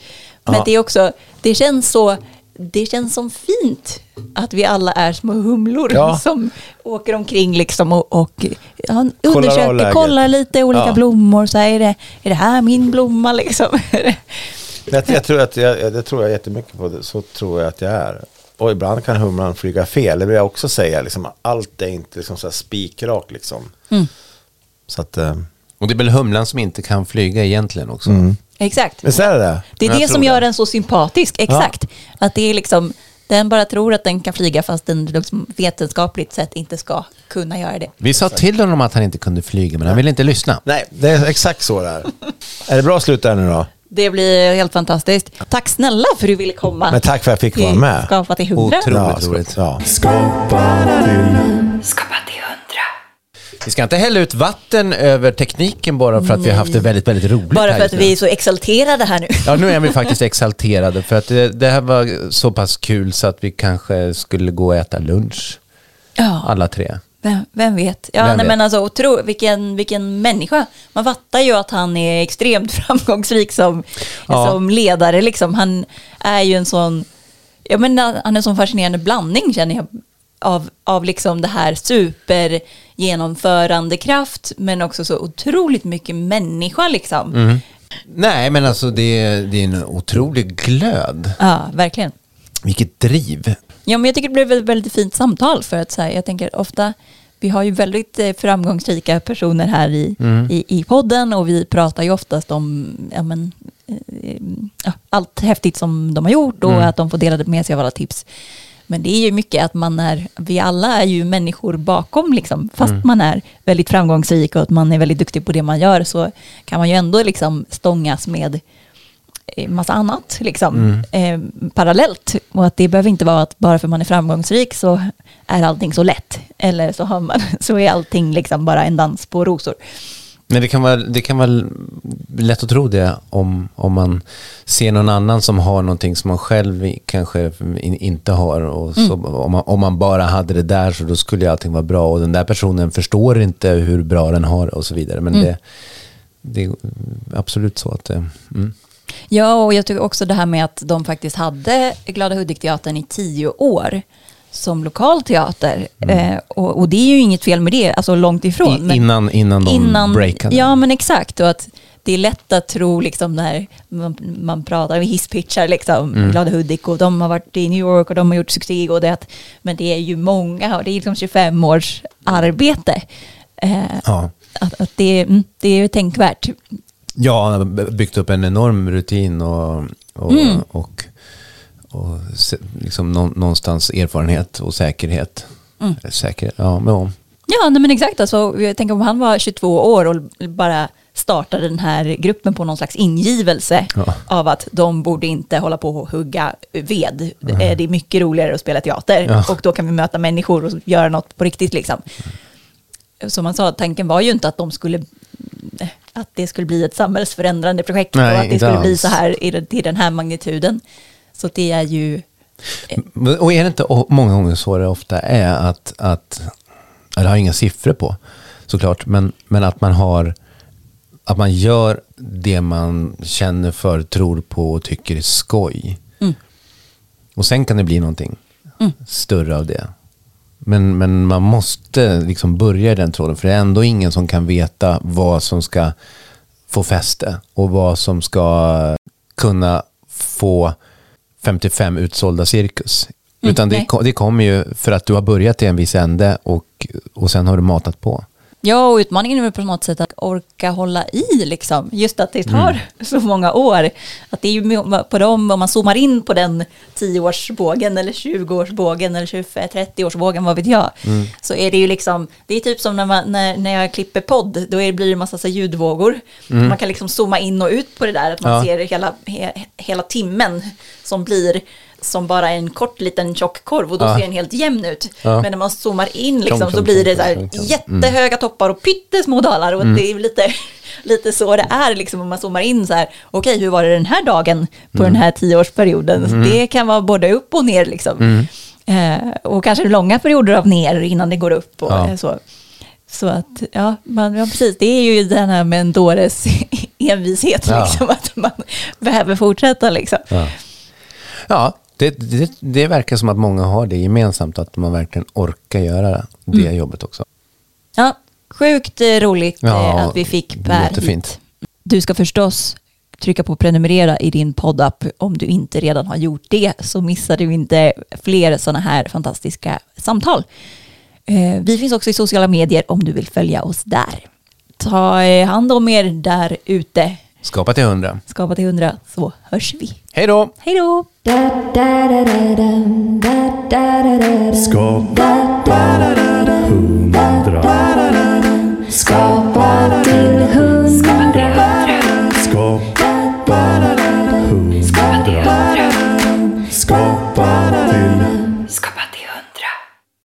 Men Ja. det är också, det känns så, det känns som fint att vi alla är små humlor Ja. som åker omkring liksom och, och ja, undersöker, kollar lite olika Ja. blommor. Så här, är, det, är det här min blomma liksom? Jag, jag, tror att jag, jag- det tror jag jättemycket på. Det. Så tror jag att jag är. Och ibland kan humlan flyga fel. Det vill jag också säga. Liksom, allt är inte liksom så här spikrak. Liksom. Så att, eh, Och det är väl humlan som inte kan flyga egentligen också? Exakt. visst är det det? Det är Jag det som det. gör den så sympatisk, exakt. Att det är liksom, den bara tror att den kan flyga fast den liksom vetenskapligt sett inte ska kunna göra det. Vi sa till honom att han inte kunde flyga, men han ville inte lyssna. Nej, det är exakt så det är. är det bra slut där nu då? Det blir helt fantastiskt. Tack snälla för att du ville komma. Men tack för att jag fick vara med. Skapa till hundra. Otroligt roligt. Ja. Skapa till Skapa till hundra. Vi ska inte hälla ut vatten över tekniken bara för att vi har haft det väldigt, väldigt roligt Bara här för att just nu. vi är så exalterade här nu. Ja, nu är vi faktiskt exalterade för att det, det här var så pass kul så att vi kanske skulle gå och äta lunch, Ja, alla tre. Vem, vem vet? Ja, Vem nej, vet? men alltså, otro, vilken, vilken människa. Man fattar ju att han är extremt framgångsrik som, Ja. som ledare. Liksom. Han är ju en sån, jag menar, han är en sån fascinerande blandning känner jag. Av, av liksom det här super genomförandekraft men också så otroligt mycket människa liksom. Mm. Nej, men alltså det är, det är en otrolig glöd. Ja, verkligen. Vilket driv. Ja, men jag tycker det blev ett väldigt fint samtal för att så här, jag tänker ofta, vi har ju väldigt eh, framgångsrika personer här i, i, i podden och vi pratar ju oftast om ja, men, eh, ja, allt häftigt som de har gjort och att de får dela med sig av alla tips. Men det är ju mycket att man är, vi alla är ju människor bakom liksom, fast man är väldigt framgångsrik och att man är väldigt duktig på det man gör så kan man ju ändå liksom stångas med massa annat liksom, eh, parallellt. Och att det behöver inte vara att bara för man är framgångsrik så är allting så lätt. Eller så, har man, så är allting liksom bara en dans på rosor. Men det kan vara, det kan vara lätt att tro det om, om man ser någon annan som har någonting som man själv kanske in, inte har. Och så, om, man, om man bara hade det där så då skulle allting vara bra. Och den där personen förstår inte hur bra den har och så vidare. Men det, det är absolut så att det... Mm. Ja, och jag tycker också det här med att de faktiskt hade Glada Hudik-teatern i tio år som lokal teater. Eh, och, och det är ju inget fel med det, alltså långt ifrån. I, innan, innan de innan, breakade. Ja, men exakt. Och att det är lätt att tro liksom när man, man pratar hisspitchar liksom, Mm. Glada Hudik och de har varit i New York och de har gjort succé och det. att- Men det är ju många och det är liksom 25 års arbete. Eh, Ja. att, att det, mm, det är ju tänkvärt. Ja, han har byggt upp en enorm rutin och, och, Mm. och, och liksom nå- någonstans erfarenhet och säkerhet. Mm. Säker, ja, men ja. Ja, nej, men exakt. Alltså, jag tänker om han var 22 år och bara startade den här gruppen på någon slags ingivelse Ja. av att de borde inte hålla på och hugga ved. Eh, Det är mycket roligare att spela teater Ja. och då kan vi möta människor och göra något på riktigt. Liksom. Som man sa, tanken var ju inte att de skulle att det skulle bli ett samhällsförändrande projekt Nej, och att det skulle bli alls. så här till den här magnituden. Så det är ju... Och är det inte många gånger så det ofta är att, att jag har inga siffror på såklart, men, men att man har att man gör det man känner för, tror på och tycker är skoj. Mm. Och sen kan det bli någonting större av det. Men, men man måste liksom börja i den tråden, för det är ändå ingen som kan veta vad som ska få fäste och vad som ska kunna få 55 utsålda cirkus. Mm, Utan det, ko- det kommer ju för att du har börjat i en viss ände och, och sen har du matat på. Ja, och utmaningen är väl på något sätt att orka hålla i liksom. Just att det tar så många år. Att det är ju på dem, om man zoomar in på den 10-årsbågen eller 20-årsbågen eller 25-30-årsbågen, vad vet jag. Så är det ju liksom, det är typ som när, man, när, när jag klipper podd, då är blir det en massa så ljudvågor. Man kan liksom zooma in och ut på det där, att man Ja. ser hela, he, hela timmen som blir som bara en kort liten tjock korv och då Ja. ser den helt jämn ut. Ja. Men när man zoomar in liksom, Tjong, så tjong, blir det så här tjong. jättehöga toppar och pyttesmå dalar och det är lite, lite så det är liksom om man zoomar in så här, okej hur var det den här dagen på den här tioårsperioden? Så Det kan vara både upp och ner liksom. Eh, och kanske långa perioder av ner innan det går upp och Ja. eh, så. Så att, ja, man, ja, precis, det är ju den här med en dåres envishet, Ja. liksom, att man behöver fortsätta liksom. Ja, ja det, det, det verkar som att många har det gemensamt, att man verkligen orkar göra det Mm. jobbet också. Ja, sjukt eh, roligt eh, Ja, att vi fick Per jättefint. hit. Du ska förstås trycka på prenumerera i din poddapp om du inte redan har gjort det så missar du inte fler sådana här fantastiska samtal. Eh, Vi finns också i sociala medier om du vill följa oss där. Ta eh, hand om er där ute. Skapa till hundra. Skapa till hundra så hörs vi. Hej då! Hej då! Skapa hundra. Skapa